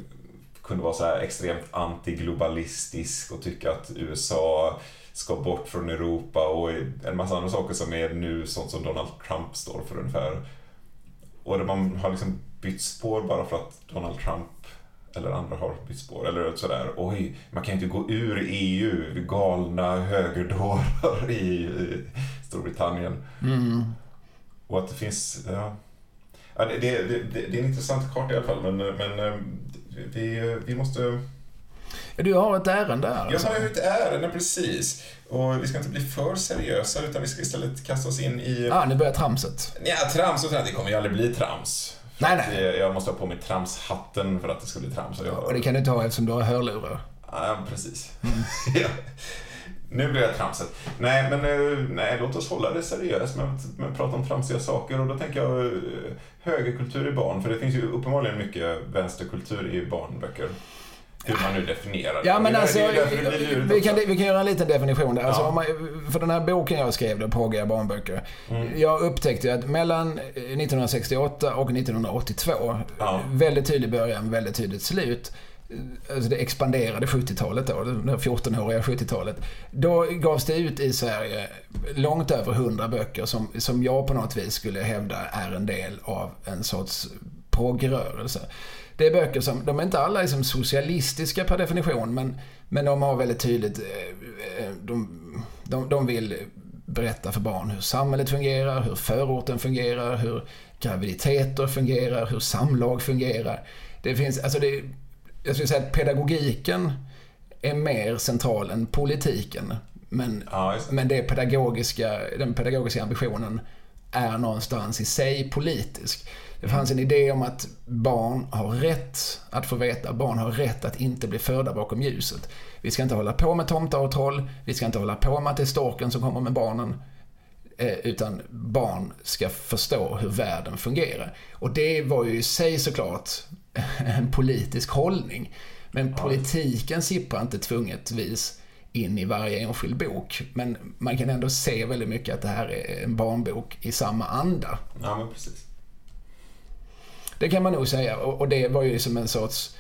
Speaker 1: kunde vara så här extremt antiglobalistisk och tycka att USA ska bort från Europa och en massa andra saker som är nu sånt som Donald Trump står för ungefär. Och där man har liksom bytt spår bara för att Donald Trump eller andra har bytt spår. Eller sådär, oj, man kan inte gå ur EU, galna högerdårar i, i Storbritannien.
Speaker 3: Mm.
Speaker 1: Och att det finns, ja. ja det, det, det, det är en intressant karta i alla fall, men, men eh, vi, vi måste...
Speaker 3: Du har ett ärende här.
Speaker 1: Jag har ju ett ärende precis. Och vi ska inte bli för seriösa, utan vi ska istället kasta oss in i...
Speaker 3: Ah, nu börjar tramset.
Speaker 1: Ja, trams och sådär, det kommer ju aldrig bli trams.
Speaker 3: Nej, nej.
Speaker 1: Jag måste ha på mig tramshatten för att det ska bli trams. Och jag,
Speaker 3: Och det kan du inte ha eftersom du har hörlurar.
Speaker 1: Ja, precis. <laughs> ja. Nu blir det tramset. Nej, men eh, nej, låt oss hålla det seriöst med att prata om tramsiga saker. Och då tänker jag eh, högerkultur i barn, för det finns ju uppenbarligen mycket vänsterkultur i barnböcker. Hur man nu definierar det.
Speaker 3: Ja, men alltså, vi kan, vi kan göra en liten definition där. Alltså,
Speaker 1: Ja.
Speaker 3: om man, för den här boken jag skrev, då, Pågiga barnböcker.
Speaker 1: Mm.
Speaker 3: Jag upptäckte att mellan 1968 och 1982,
Speaker 1: Ja.
Speaker 3: väldigt tydlig början, väldigt tydligt slut. Alltså det expanderade 70-talet då, det här 14-åriga 70-talet. Då gavs det ut i Sverige långt över 100 böcker som, som jag på något vis skulle hävda är en del av en sorts progrörelse. Det är böcker som, de är inte alla liksom socialistiska per definition, men, men de har väldigt tydligt, eh, eh, de, de, de vill berätta för barn hur samhället fungerar, hur förorten fungerar, hur graviditeter fungerar, hur samlag fungerar. Det finns, alltså det, jag skulle säga att pedagogiken är mer central än politiken. Men,
Speaker 1: Ja,
Speaker 3: men det pedagogiska, den pedagogiska ambitionen är någonstans i sig politisk. Det fanns en idé om att barn har rätt att få veta, barn har rätt att inte bli förda bakom ljuset. Vi ska inte hålla på med tomtar och troll, vi ska inte hålla på med att det är storken som kommer med barnen. Eh, utan barn ska förstå hur världen fungerar. Och det var ju i sig såklart <laughs> en politisk hållning. Men politiken sipprar inte tvungetvis in i varje enskild bok. Men man kan ändå se väldigt mycket att det här är en barnbok i samma anda.
Speaker 1: Ja, men precis.
Speaker 3: Det kan man nog säga. Och det var ju som en sorts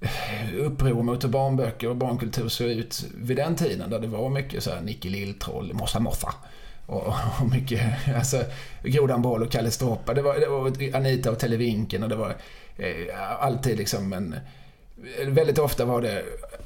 Speaker 3: eh, uppror mot hur barnböcker och barnkultur såg ut vid den tiden. Där det var mycket så här Nicky Lilltroll, Mossa Moffa. Och, och mycket, alltså Grodan Boll och Kalle Stroppa. Det var, det var Anita och Televinken och det var eh, alltid liksom en... Väldigt ofta var det,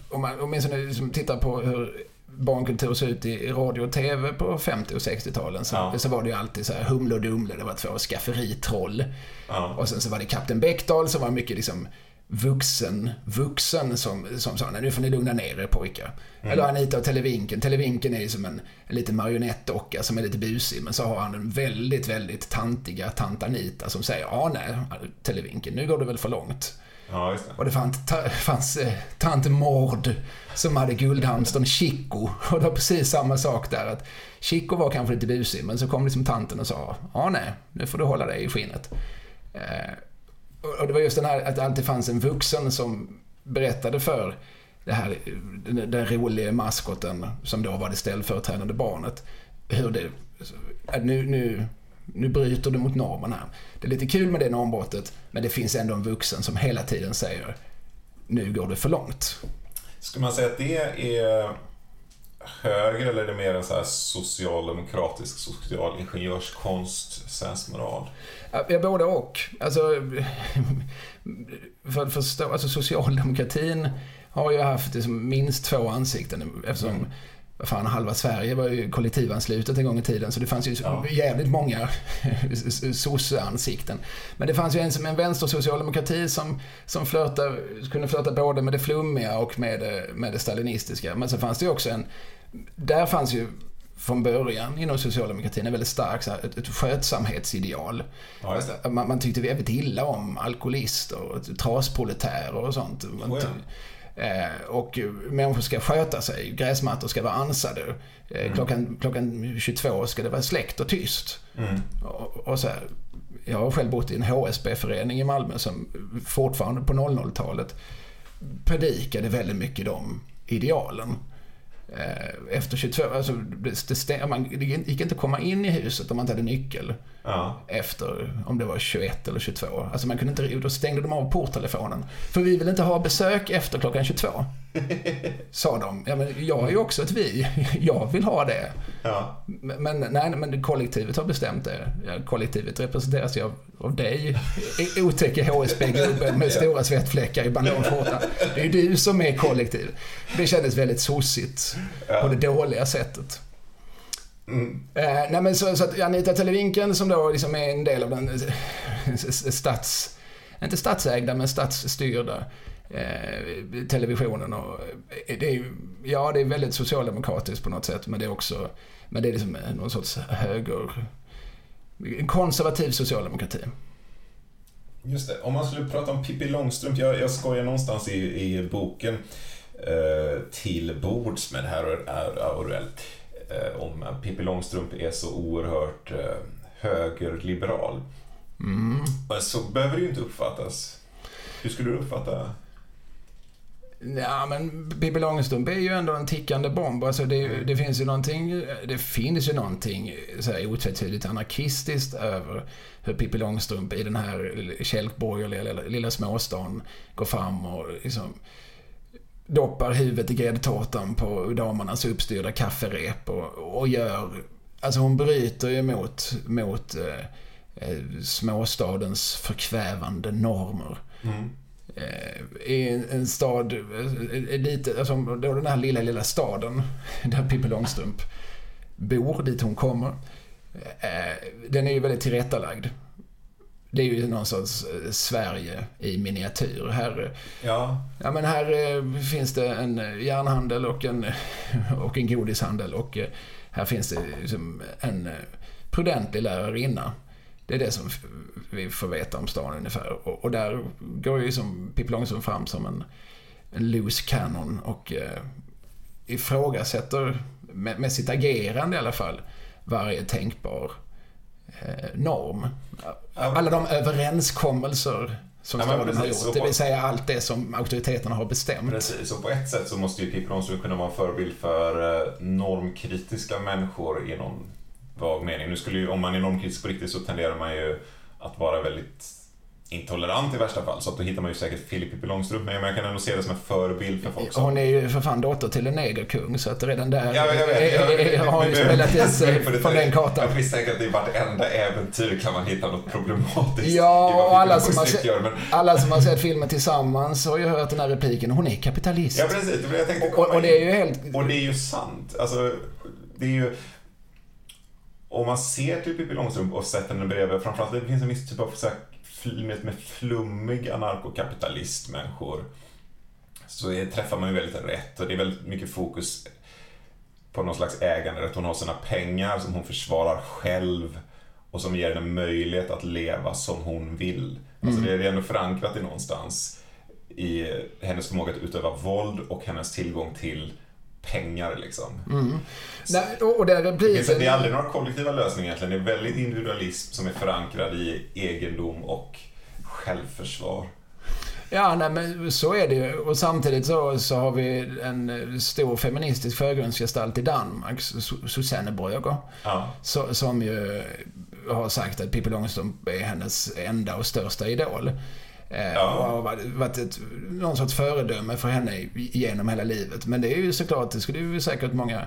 Speaker 3: om man åtminstone liksom tittar på hur barnkultur såg ut i radio och TV på 50 och 60-talen så,
Speaker 1: Ja.
Speaker 3: så var det ju alltid så här Humle och Dumle, det var två skafferitroll.
Speaker 1: Ja.
Speaker 3: Och sen så var det Kapten Bäckdal som var mycket liksom vuxen, vuxen som, som sa nej nu får ni lugna ner er pojkar. Eller Anita och Televinken. Televinken är ju som en, en liten marionettdocka som är lite busig men så har han den väldigt, väldigt tantiga tant Anita som säger ja nej Televinken nu går det väl för långt
Speaker 1: ja, just det.
Speaker 3: Och det fanns, ta, fanns eh, tant Mord som hade guldhamstern Chico. <laughs> Och det var precis samma sak där. att Chico var kanske lite busig, men så kom liksom tanten och sa ja nej, nu får du hålla dig i skinnet. Eh, och- och det var just den här att det alltid fanns en vuxen som berättade för det här, den, den roliga maskoten som då var det ställföreträdande barnet. Hur det, alltså, att nu, nu, nu bryter du mot normen här. Det är lite kul med det normbrottet, men det finns ändå en vuxen som hela tiden säger nu går det för långt.
Speaker 1: Ska man säga att det är höger eller är det mer en så här socialdemokratisk socialingenjörskonst, sensmoral?
Speaker 3: Ja, både och. Alltså, för att förstå, alltså socialdemokratin har ju haft liksom minst två ansikten eftersom vad fan, halva Sverige var ju kollektivanslutet en gång i tiden så det fanns ju
Speaker 1: Ja.
Speaker 3: jävligt många <laughs> sosse-ansikten. Men det fanns ju en som en vänstersocialdemokrati som, som flörtar, kunde flörta både med det flummiga och med det, med det stalinistiska. Men så fanns det ju också en, där fanns ju från början inom socialdemokratin en väldigt stark så här, ett, ett skötsamhetsideal.
Speaker 1: Ja.
Speaker 3: Man, man tyckte väldigt illa om alkoholister och trasproletärer och sånt. Man
Speaker 1: Oh ja.
Speaker 3: Eh, och människor ska sköta sig. Gräsmattor ska vara ansade. Eh, klockan, klockan 22 ska det vara släckt och tyst.
Speaker 1: Mm.
Speaker 3: Och, och så här, jag har själv bott i en HSB-förening i Malmö som fortfarande på 00-talet predikade väldigt mycket de idealen. Eh, Efter 22, alltså det, det, man, det gick inte att komma in i huset om man inte hade nyckel
Speaker 1: Ja.
Speaker 3: efter, om det var 21 eller 22. Alltså man kunde inte, då stängde de av porttelefonen. För vi vill inte ha besök efter klockan 22. <laughs> Sa de. Ja, men jag är ju också ett vi. <laughs> Jag vill ha det.
Speaker 1: Ja.
Speaker 3: Men, nej, men kollektivet har bestämt det. Kollektivet representeras ju av, av dig, otäcke HSB-gubben med <laughs> stora svettfläckar i bananskjortan. Det är ju du som är kollektiv. Det kändes väldigt sossigt på det dåliga sättet.
Speaker 1: Mm.
Speaker 3: Eh, nej men så, så att Anita Televinken som då liksom är en del av den eh, stats... Inte statsägda, men statsstyrda eh, televisionen. Och eh, det är, ju- ja, det är väldigt socialdemokratiskt på något sätt, men det är också... Men det är liksom någon sorts höger... En konservativ socialdemokrati.
Speaker 1: Just det. Om man skulle prata om Pippi Långstrump. Jag, jag skojar någonstans i, i boken eh, till bords med det här är Aurell. Eh, om Pippi Långstrump är så oerhört eh, högerliberal.
Speaker 3: Mm.
Speaker 1: Men Så behöver det ju inte uppfattas. Hur skulle du uppfatta?
Speaker 3: Ja, men Pippi Långstrump är ju ändå en tickande bomb. Alltså det, det finns ju någonting, det finns ju någonting så här otvetydigt anarkistiskt över hur Pippi Långstrump i den här kälkborgerliga lilla, lilla småstan går fram och liksom doppar huvudet i gräddtårtan på damernas uppstyrda kafferep och, och gör... Alltså hon bryter ju mot, mot eh, eh, småstadens förkvävande normer eh, i en, stad, eh, eh, lite, alltså då den här lilla, lilla staden <laughs> där Pippi Långstrump bor, dit hon kommer. Eh, den är ju väldigt tillrättalagd. Det är ju någon sorts eh, Sverige i miniatyr. Här,
Speaker 1: Ja,
Speaker 3: ja, men här eh, finns det en eh, järnhandel och en, <laughs> och en godishandel och eh, här finns det liksom en eh, prudentlig lärarinna. Det är det som vi får veta om stan ungefär. Och, och där går ju som Pippi Långstrump fram som en, en loose cannon och eh, ifrågasätter med, med sitt agerande i alla fall varje tänkbar eh, norm. Alla de överenskommelser som
Speaker 1: Ja,
Speaker 3: staden har
Speaker 1: precis.
Speaker 3: gjort. Det vill säga allt det som auktoriteterna har bestämt.
Speaker 1: Precis, och på ett sätt så måste ju Pippi Långstrump kunna vara en förebild för eh, normkritiska människor i någon vag mening. Nu skulle ju, om man är normkritisk på riktigt så tenderar man ju att vara väldigt intolerant i värsta fall. Så att då hittar man ju säkert fel i Pippi Långstrump, men jag kan ändå se det som en förebild för folk som...
Speaker 3: Hon är ju för fan dotter till en negerkung så att redan där
Speaker 1: Ja, jag vet. Jag, <laughs>
Speaker 3: har ju spelat in sig från den kartan.
Speaker 1: Jag misstänker att i vartenda äventyr kan man hitta något problematiskt
Speaker 3: Ja, och alla som, har sett,
Speaker 1: gör. Men,
Speaker 3: alla som har sett filmen tillsammans har ju hört den här repliken. Hon är kapitalist.
Speaker 1: ja, precis. Det jag tänkte
Speaker 3: och, och det är ju helt...
Speaker 1: Och det är ju sant. Alltså, det är ju... Om man ser till Pippi Långstrump och sätter henne bredvid, framförallt det finns en viss typ av så här, med, med flummiga anarkokapitalistmänniskor, så är, träffar man ju väldigt rätt och det är väldigt mycket fokus på någon slags äganderätt. Hon har sina pengar som hon försvarar själv och som ger henne möjlighet att leva som hon vill. Alltså det är ändå förankrat i någonstans i hennes förmåga att utöva våld och hennes tillgång till pengar liksom.
Speaker 3: Nej, och och den
Speaker 1: Det, finns, det är aldrig några kollektiva lösningar egentligen. Det är väldigt individualism som är förankrad i egendom och självförsvar.
Speaker 3: Ja, nej, men så är det ju. Och samtidigt så, så har vi en eh, stor feministisk förgrundsgestalt i Danmark, Su- Susanne Brøgger,
Speaker 1: Ja.
Speaker 3: så, som ju har sagt att Pippi Långstrump är hennes enda och största idol. Eh,
Speaker 1: Ja.
Speaker 3: Och har varit- ett, någon sorts föredöme för henne genom hela livet. Men det är ju såklart, det skulle ju säkert många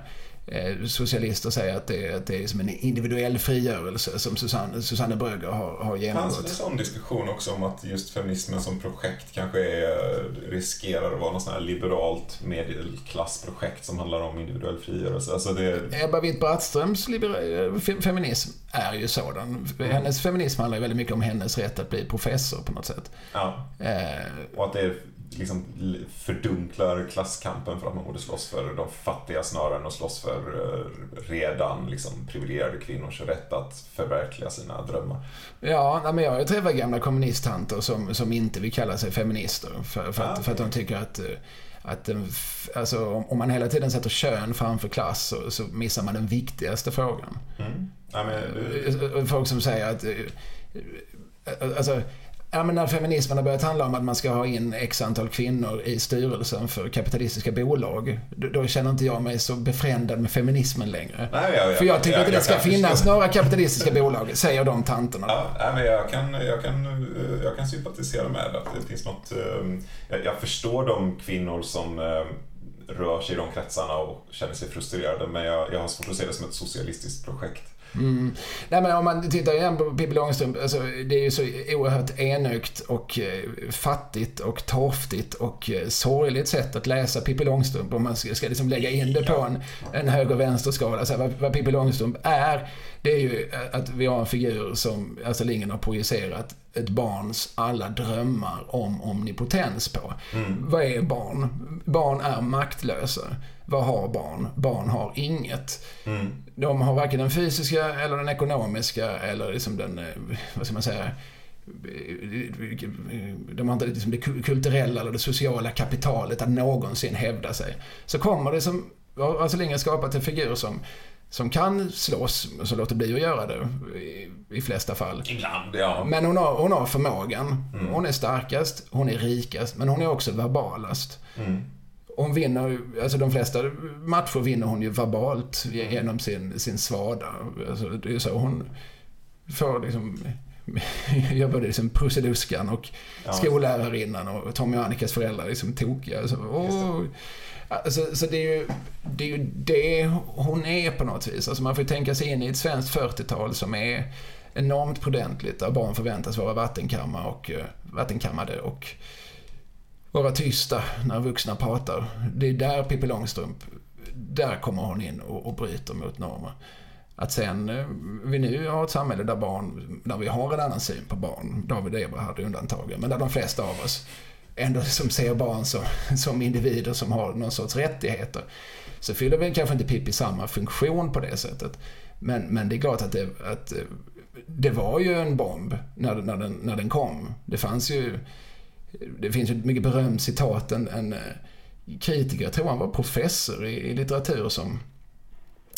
Speaker 3: socialister säga att det, att det är som en individuell frigörelse som Susanne, Susanne Brögger har, har
Speaker 1: Det fanns en
Speaker 3: genomgått.
Speaker 1: sån diskussion också om att just feminismen som projekt kanske är, riskerar att vara något sånt här liberalt medelklassprojekt som handlar om individuell frigörelse. Alltså det,
Speaker 3: Ebba Witt-Brattströms eh, feminism är ju sådan. Hennes feminism handlar ju väldigt mycket om hennes rätt att bli professor på något sätt.
Speaker 1: ja,
Speaker 3: Eh,
Speaker 1: och att det liksom fördunklar klasskampen för att man borde slåss för de fattiga snarare än att slåss för eh, redan liksom privilegierade kvinnors rätt att förverkliga sina drömmar.
Speaker 3: Ja, men jag har ju träffat gamla kommunisttanter som, som inte vill kalla sig feminister. För, för, att, för att de tycker att, eh, att den f- alltså, om man hela tiden sätter kön framför klass så, så missar man den viktigaste frågan.
Speaker 1: Mm. Ja, men,
Speaker 3: Eh, Folk som säger att... eh, eh, Alltså, ja, men när feminismen har börjat handla om att man ska ha in x antal kvinnor i styrelsen för kapitalistiska bolag, då, då känner inte jag mig så befrändad med feminismen längre.
Speaker 1: Nej, jag- jag-
Speaker 3: För jag tycker
Speaker 1: jag-
Speaker 3: inte det ska finnas
Speaker 1: förstå.
Speaker 3: några kapitalistiska bolag, säger de tanterna.
Speaker 1: Ja, nej, men jag, kan, jag, kan, eh, jag kan sympatisera med att det finns något... eh, Jag, förstår de kvinnor som eh, rör sig i de kretsarna och känner sig frustrerade, men jag, jag har svårt att se det som ett socialistiskt projekt.
Speaker 3: Mm. Nej, men om man tittar igen på Pippi Långstrump, alltså, det är ju så oerhört enögt och eh, fattigt och torftigt och eh, sorgligt sätt att läsa Pippi Långstrump om man ska, ska liksom lägga in det på en, en höger-vänster-skala. Alltså, vad, vad Pippi Långstrump är, det är ju att vi har en figur som Astrid Lindgren har projicerat ett barns alla drömmar om omnipotens på. Vad är barn? Barn är maktlösa. Vad har barn? Barn har inget. De har varken den fysiska eller den ekonomiska eller liksom den, eh, vad ska man säga, de har inte liksom det kulturella eller det sociala kapitalet att någonsin hävda sig. Så kommer det som, har Astrid Lindgren skapat en figur som, som kan slåss, så låter bli att göra det i, i flesta fall.
Speaker 1: Ibland, ja.
Speaker 3: Men hon har, hon har förmågan. Hon är starkast, hon är rikast, men hon är också verbalast.
Speaker 1: Mm.
Speaker 3: Hon vinner, alltså de flesta matcher vinner hon ju verbalt genom sin, sin svada. Alltså det är så hon får liksom, <laughs> gör både liksom Prussiluskan och
Speaker 1: Ja.
Speaker 3: skollärarinnan och Tommy och Annikas föräldrar liksom tokiga. Åh. Alltså, så det är, ju, det är ju det hon är på något vis. Alltså man får ju tänka sig in i ett svenskt 40-tal som är enormt prudentligt, där barn förväntas vara vattenkammare och, eh, vattenkammade och vara tysta när vuxna pratar. Det är där Pippi Långstrump, där kommer hon in och, och bryter mot normer. Att sen eh, vi nu har ett samhälle där barn, där vi har en annan syn på barn, David och Eva hade undantagen, men där de flesta av oss ändå som ser barn som, som individer som har någon sorts rättigheter. Så fyller väl kanske inte Pippi samma funktion på det sättet. Men, men det är klart att, det, att eh, det var ju en bomb när, när, den, när den kom. Det fanns ju, det finns ju ett mycket berömt citat, en, en eh, kritiker, jag tror han var professor i, i litteratur som,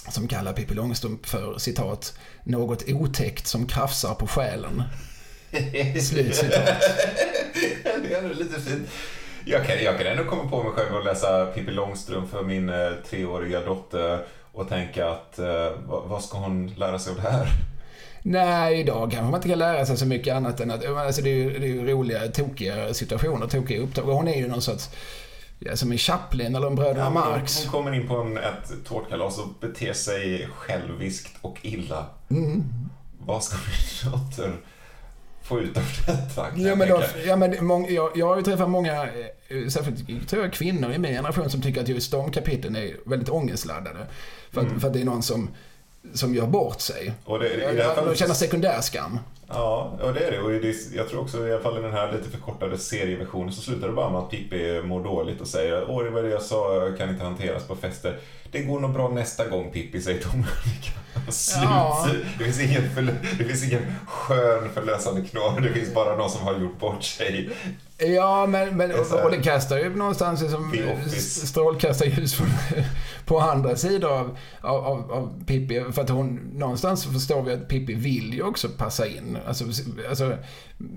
Speaker 3: som kallar Pippi Långstrump för citat, något otäckt som krafsar på själen. <laughs> Slutcitat.
Speaker 1: det är lite fint. Jag kan, jag kan ändå komma på mig själv att läsa Pippi Långstrump för min eh, treåriga dotter och tänka att eh, vad, ska hon lära sig av det här?
Speaker 3: Nej, idag kanske man inte kan lära sig så mycket annat än att, alltså det är ju, det är ju roliga, tokiga situationer, tokiga upptag. Och hon är ju någon sorts, ja, som en Chaplin eller en Bröderna
Speaker 1: Ja,
Speaker 3: Marx.
Speaker 1: Hon kommer in på en, ett tårtkalas och beter sig själviskt och illa.
Speaker 3: Mm.
Speaker 1: Vad ska min dotter få ut av detta?
Speaker 3: Ja, men då, ja, men mång, jag, jag har ju träffat många, eh, särskilt tror jag kvinnor i min generation som tycker att just de kapitlen är väldigt ångestladdade. För att,
Speaker 1: Mm.
Speaker 3: för att det är någon som, som gör bort sig.
Speaker 1: Och det, det här
Speaker 3: De
Speaker 1: fallet,
Speaker 3: känner sekundärskam.
Speaker 1: Ja, och det är det. Och det, jag tror också i alla fall i den här lite förkortade serieversionen så slutar det bara med att Pippi mår dåligt och säger Åh, det var det jag sa, kan inte hanteras på fester. Det går nog bra nästa gång Pippi, säger Tom och Annika. Slut.
Speaker 3: Ja.
Speaker 1: Det, finns ingen det finns ingen skön förlösande knorr. Det finns bara någon som har gjort bort sig.
Speaker 3: Ja, men, men
Speaker 1: är här-
Speaker 3: och det kastar ju någonstans liksom, strålkastarljus på, på andra sidor av, av, av, av Pippi. För att hon, någonstans förstår vi att Pippi vill ju också passa in. Alltså, alltså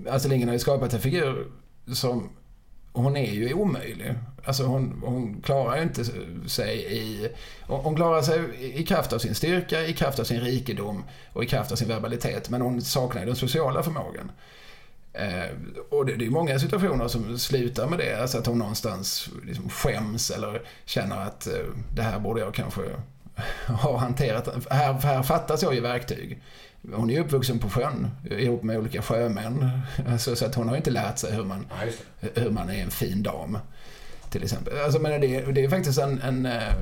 Speaker 3: Astrid Lindgren har ju skapat en figur som, hon är ju omöjlig. Alltså hon, hon klarar ju inte sig i, hon klarar sig i kraft av sin styrka, i kraft av sin rikedom och i kraft av sin verbalitet. Men hon saknar ju den sociala förmågan. Eh, och det, det är många situationer som slutar med det. Alltså att hon någonstans liksom skäms eller känner att eh, det här borde jag kanske <laughs> ha hanterat. Här, här fattas jag ju verktyg. Hon är uppvuxen på sjön ihop med olika sjömän. Alltså, så att hon har inte lärt sig hur man,
Speaker 1: Ja,
Speaker 3: hur man är en fin dam. Till exempel. Alltså, men det, det är faktiskt en, en, eh,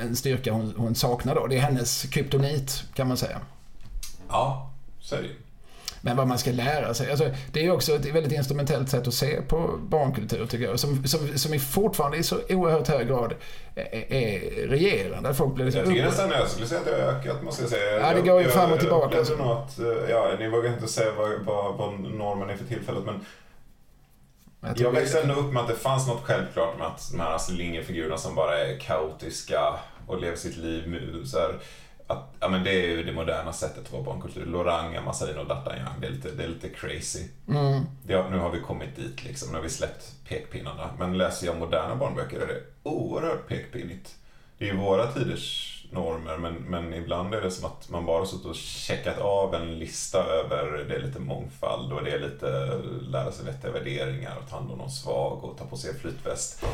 Speaker 3: en styrka hon, hon saknar då. Det är hennes kryptonit kan man säga.
Speaker 1: Ja, så är det.
Speaker 3: Men vad man ska lära sig. Alltså, det är också ett väldigt instrumentellt sätt att se på barnkultur tycker jag. Som, som, som i fortfarande i så oerhört hög grad är, är regerande. Folk blir liksom
Speaker 1: Jag tycker nästan jag skulle säga att det har ökat, måste jag säga.
Speaker 3: Ja, det
Speaker 1: Jag-
Speaker 3: går ju
Speaker 1: jag-
Speaker 3: fram och tillbaka,
Speaker 1: Jag att, eh, ja, ni vågar inte säga vad, vad, vad normen är för tillfället, men
Speaker 3: Jag
Speaker 1: Jag växte ändå upp med att det fanns något självklart med att de här Astrid Lindgren-figurerna som bara är kaotiska och lever sitt liv med så här, att, ja, men det är ju det moderna sättet att vara barnkultur. Loranga, Massarin och D'Artagnan, det är lite, det är lite crazy.
Speaker 3: Mm.
Speaker 1: Det, nu har vi kommit dit liksom, nu har vi släppt pekpinnarna. Men läser jag moderna barnböcker är det oerhört pekpinnigt. Det är ju våra tiders normer, men, men ibland är det som att man bara suttit och checkat av en lista över, det är lite mångfald och det är lite lära sig vettiga värderingar och ta hand om någon svag och ta på sig flytväst.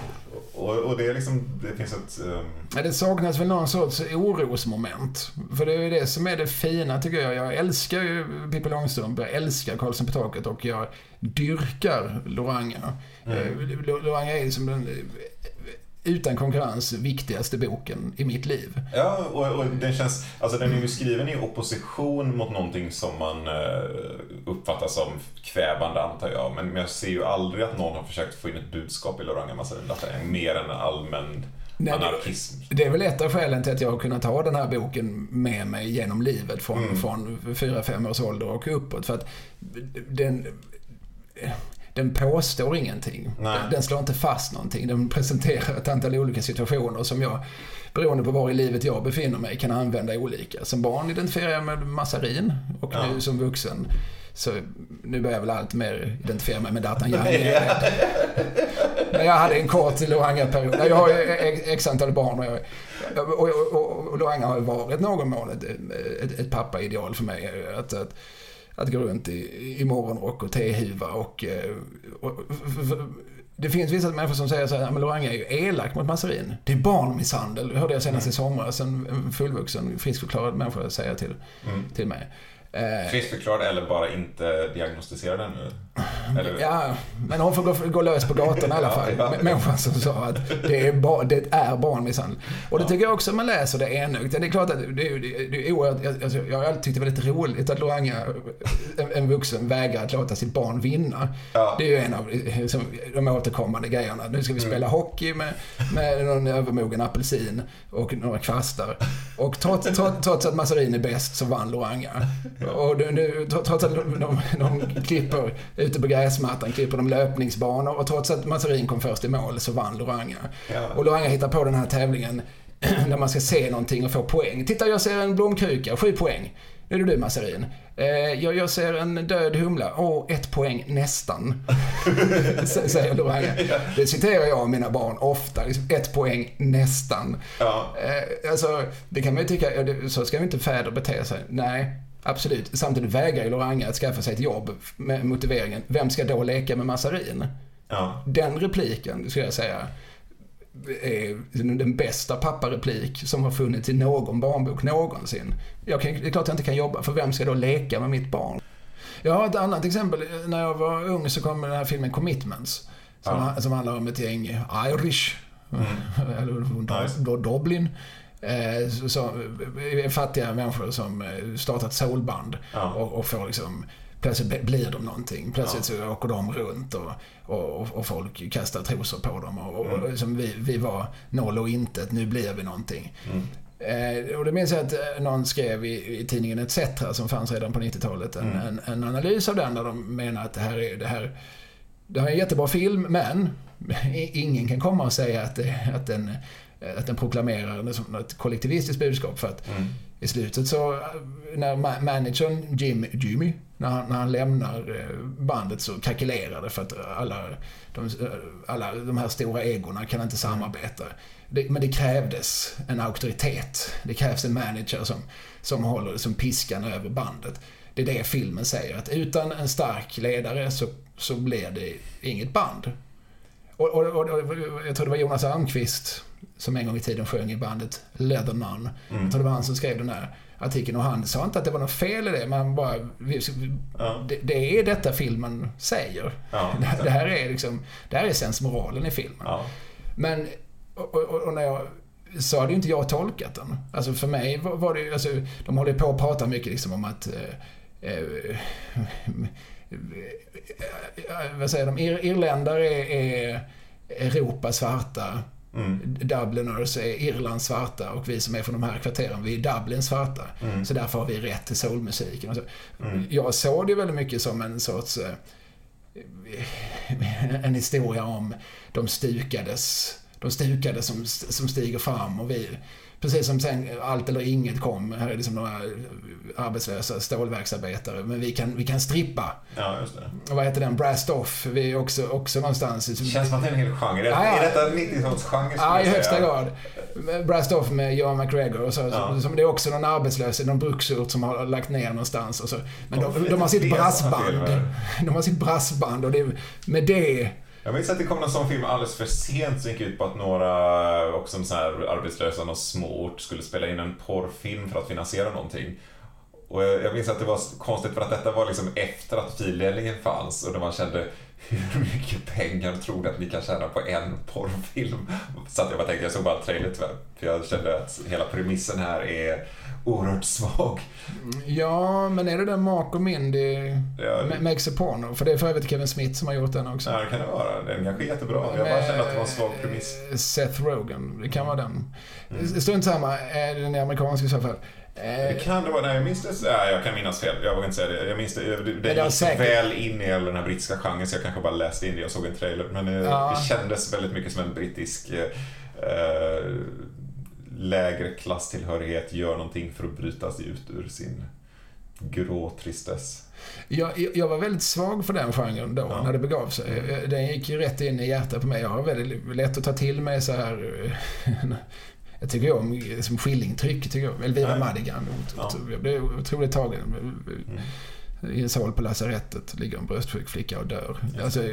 Speaker 1: Och, och det är liksom, det finns ett... ehm,
Speaker 3: Ja, det saknas väl någon sorts orosmoment. För det är ju det som är det fina tycker jag. Jag älskar ju Pippi Långstrump, jag älskar Karlsson på taket och jag dyrkar Loranga.
Speaker 1: Mm.
Speaker 3: Eh, Lo- Loranga är som den utan konkurrens viktigaste boken i mitt liv.
Speaker 1: Ja, och, och den känns, alltså den är ju skriven i opposition mot någonting som man eh, uppfattar som kvävande antar jag. Men, jag ser ju aldrig att någon har försökt få in ett budskap i Loranga Massarin mer än allmän
Speaker 3: Nej, det-
Speaker 1: anarkism.
Speaker 3: Det är väl ett av skälen till att jag har kunnat ha den här boken med mig genom livet från,
Speaker 1: Mm.
Speaker 3: från 4-5 års ålder och uppåt. För att den, den påstår ingenting.
Speaker 1: Nej.
Speaker 3: Den, slår inte fast någonting. Den presenterar ett antal olika situationer som jag, beroende på var i livet jag befinner mig, kan använda olika. Som barn identifierar jag mig med Massarin och
Speaker 1: Ja.
Speaker 3: nu som vuxen så nu börjar jag väl allt mer identifiera mig med D'Artagnan. Men jag hade en kort Loranga-period. Jag har ju x- antal barn och, jag, och, och, och, Loranga har ju varit någon mån ett, ett, ett pappaideal för mig. Att, att, att gå runt i, i morgonrock och tehuva och, eh, och, och det finns vissa människor som säger så här, men Loranga är ju elak mot Massarin. Det är barnmisshandel, hörde jag senast i somras. En, en fullvuxen, friskförklarad människa säga till,
Speaker 1: Mm.
Speaker 3: till mig. Eh,
Speaker 1: Friskförklarad eller bara inte diagnostiserad ännu? Eller?
Speaker 3: Ja, men hon får gå, gå lös på gatan i alla <laughs>
Speaker 1: Ja,
Speaker 3: fall.
Speaker 1: ja.
Speaker 3: Människan som sa att det är, ba, det är barnmisshandel. Och det tycker jag också man läser det enögt. Det är klart att det det det är oerhört, jag- alltså, jag har alltid tyckt det var lite roligt att Loranga, en, en vuxen, vägrar att låta sitt barn vinna.
Speaker 1: Ja.
Speaker 3: Det är ju en av liksom, de återkommande grejerna. Nu ska vi spela hockey med, med någon övermogen apelsin och några kvastar. Och trots, trots, trots att Massarin är bäst så vann Loranga. Och det, det, trots att de, de, de klipper ute på gräsmattan, klipper de löpningsbanor och trots att Masserin kom först i mål så vann Loranga.
Speaker 1: Ja.
Speaker 3: Och Loranga hittar på den här tävlingen <clears throat> där man ska se någonting och få poäng. Titta, jag ser en blomkruka, sju poäng. Nu är det du Masserin. Eh, jag, jag ser en död humla. Åh, ett poäng nästan. <laughs> Säger Loranga. Det citerar jag och mina barn ofta. Liksom, ett poäng nästan.
Speaker 1: Ja.
Speaker 3: Eh, alltså, det kan man ju tycka, så ska ju inte fäder bete sig. Nej, absolut. Samtidigt vägrar ju Loranga att skaffa sig ett jobb med motiveringen, vem ska då leka med Massarin?
Speaker 1: Ja.
Speaker 3: Den repliken, skulle jag säga, är den bästa pappareplik som har funnits i någon barnbok någonsin. Jag kan, det är klart jag inte kan jobba, för vem ska då leka med mitt barn? Jag har ett annat exempel. När jag var ung så kom den här filmen Commitments. Som,
Speaker 1: Ja.
Speaker 3: som handlar om ett gäng Irish, <laughs> eller
Speaker 1: Ja, just
Speaker 3: då Dublin. Eh, så, eh, fattiga människor som eh, startat soulband
Speaker 1: Ja.
Speaker 3: och, och får liksom Plötsligt blir de någonting. Plötsligt så åker de runt och, och, och folk kastar trosor på dem. Och, och,
Speaker 1: Mm.
Speaker 3: som vi, vi var noll och intet, nu blir vi någonting.
Speaker 1: Mm.
Speaker 3: Eh, och det minns jag att eh, någon skrev i, i tidningen ETC, som fanns redan på 90-talet, en,
Speaker 1: Mm.
Speaker 3: en, en analys av den där de menar att det här är, det här, det här är en jättebra film, men <laughs> ingen kan komma och säga att, det, att, den, att den proklamerar liksom ett kollektivistiskt budskap. För att
Speaker 1: Mm.
Speaker 3: i slutet så, när ma- managern Jim, Jimmy, när han, när han lämnar eh, bandet så krackelerar det för att alla de, alla de här stora egorna kan inte samarbeta. Det, men det krävdes en auktoritet. Det krävs en manager som, som håller som piskan över bandet. Det är det filmen säger, att utan en stark ledare så, så blir det inget band. Och, och, och, och jag tror det var Jonas Almqvist som en gång i tiden sjöng i bandet Leatherman.
Speaker 1: Mm.
Speaker 3: Jag tror det var han som skrev den här artikeln och han sa inte att det var något fel i det, men bara, vi,
Speaker 1: Ja.
Speaker 3: det, det är detta filmen säger.
Speaker 1: Ja. <laughs>
Speaker 3: Det, det här är liksom, det här är sensmoralen i filmen.
Speaker 1: Ja.
Speaker 3: Men, och, och, och när jag så hade ju inte jag tolkat den. Alltså för mig var, var det ju, alltså, de håller på att prata mycket liksom om att eh, eh, eh, vad säger de, Ir, irländare är, är Europas svarta.
Speaker 1: Mm.
Speaker 3: Dubliners är Irlands svarta och vi som är från de här kvarteren, vi är Dublins svarta.
Speaker 1: Mm.
Speaker 3: Så därför har vi rätt till soulmusiken. Så.
Speaker 1: Mm.
Speaker 3: Jag såg det väldigt mycket som en sorts... eh, <laughs> En historia om de stukades. De stukade som, som stiger fram och vi... Precis som sen Allt eller inget kom. Här är liksom några arbetslösa stålverksarbetare. Men vi kan, vi kan strippa.
Speaker 1: ja, just det.
Speaker 3: Och vad heter den? Brast off. Vi är också, också någonstans...
Speaker 1: Det känns som att det är en hel genre.
Speaker 3: Ja,
Speaker 1: är detta en 90-talsgenre?
Speaker 3: Ja, i högsta grad. Brast off med Johan McGregor och så.
Speaker 1: Ja.
Speaker 3: Som det är också någon arbetslös i någon bruksort som har lagt ner någonstans och så. Men de,
Speaker 1: Det
Speaker 3: de har sitt brassband. De har sitt brassband och det, med det...
Speaker 1: Jag minns att det kom någon sån film alldeles för sent som gick ut på att några, också så här arbetslösa, någon småort, skulle spela in en porrfilm för att finansiera någonting. Och jag minns att det var konstigt för att detta var liksom efter att fildelningen fanns och då man kände hur mycket pengar tror du att ni kan tjäna på en porrfilm? Så att jag bara tänkte, jag såg bara en trailer tyvärr. För jag kände att hela premissen här är oerhört svag.
Speaker 3: Ja, men är det den Mark och Mindy
Speaker 1: Ja,
Speaker 3: Ma- Makes a Porno? För det är för övrigt Kevin Smith som har gjort den också.
Speaker 1: Ja, det kan det vara. Den kanske är jättebra. Jag bara kände att det var en svag premiss.
Speaker 3: Med Seth Rogen. Det kan vara den.
Speaker 1: Mm.
Speaker 3: Strunt samma. eh, Den är amerikansk i så fall. Eh,
Speaker 1: Det kan det vara. Nej, jag minns det. Nej, jag kan minnas fel. Jag vågar inte säga det. Jag minns det. Det, det gick
Speaker 3: säkert-
Speaker 1: väl in i hela den här brittiska genren så jag kanske bara läste in det. Jag såg en trailer. Men eh,
Speaker 3: Ja.
Speaker 1: det kändes väldigt mycket som en brittisk eh, lägre klasstillhörighet gör någonting för att bryta sig ut ur sin grå tristess.
Speaker 3: Jag, jag- jag var väldigt svag för den genren då,
Speaker 1: Ja.
Speaker 3: när det begav sig. Eh, Den gick ju rätt in i hjärtat på mig. Jag har väldigt lätt att ta till mig så här... Jag tycker om som skillingtryck, tycker jag. Elvira. Madigan.
Speaker 1: Ja.
Speaker 3: Jag blev otroligt tagen.
Speaker 1: Mm.
Speaker 3: I en sal på lasarettet ligger en bröstsjuk flicka och dör.
Speaker 1: Ja.
Speaker 3: Alltså,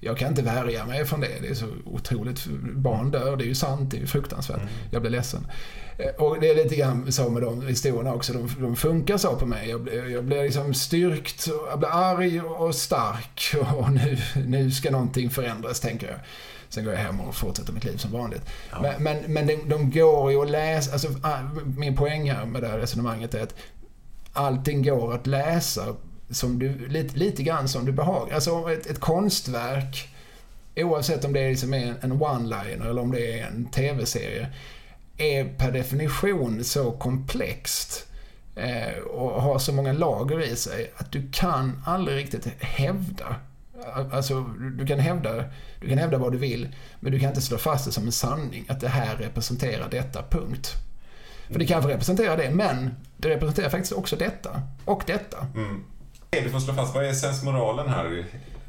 Speaker 3: jag kan inte värja mig från det. Det är så otroligt. Barn dör, det är ju sant, det är ju fruktansvärt.
Speaker 1: Mm.
Speaker 3: Jag blir ledsen. Eh, Och det är lite grann så med de historierna också. De, de funkar så på mig. Jag blir, jag blir liksom styrkt, och jag blir arg och stark. <laughs> Och nu, nu ska någonting förändras, tänker jag. Sen går jag hem och fortsätter mitt liv som vanligt.
Speaker 1: Ja.
Speaker 3: Men, men, men de, de går ju att läsa. Alltså, ah, min poäng här med det här resonemanget är att allting går att läsa som du, lite, lite grann som du behagar. Alltså ett, ett konstverk, oavsett om det är liksom en, en one-liner eller om det är en tv-serie, är per definition så komplext eh, och har så många lager i sig att du kan aldrig riktigt hävda Alltså, du kan, hävda, du kan hävda vad du vill, men du kan inte slå fast det som en sanning, att det här representerar detta, punkt. För det kanske representerar det, men det representerar faktiskt också detta, och detta.
Speaker 1: Mm. Du får slå fast, vad är sensmoralen här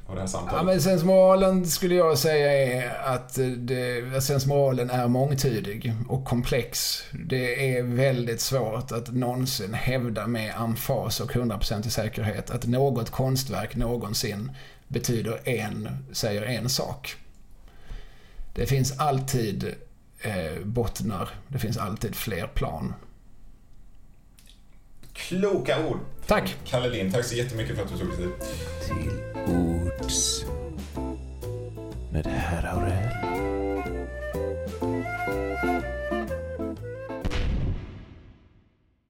Speaker 1: på det här samtalet?
Speaker 3: Ja, men sensmoralen skulle jag säga är att det, sensmoralen är mångtydig och komplex. Det är väldigt svårt att någonsin hävda med emfas och 100% i säkerhet att något konstverk någonsin betyder en, säger en sak. Det finns alltid eh, bottnar, det finns alltid fler plan.
Speaker 1: Kloka ord.
Speaker 3: Tack.
Speaker 1: Kalle Lind, tack så jättemycket för att du tog dig tid.
Speaker 2: Till ords med herr Aurell.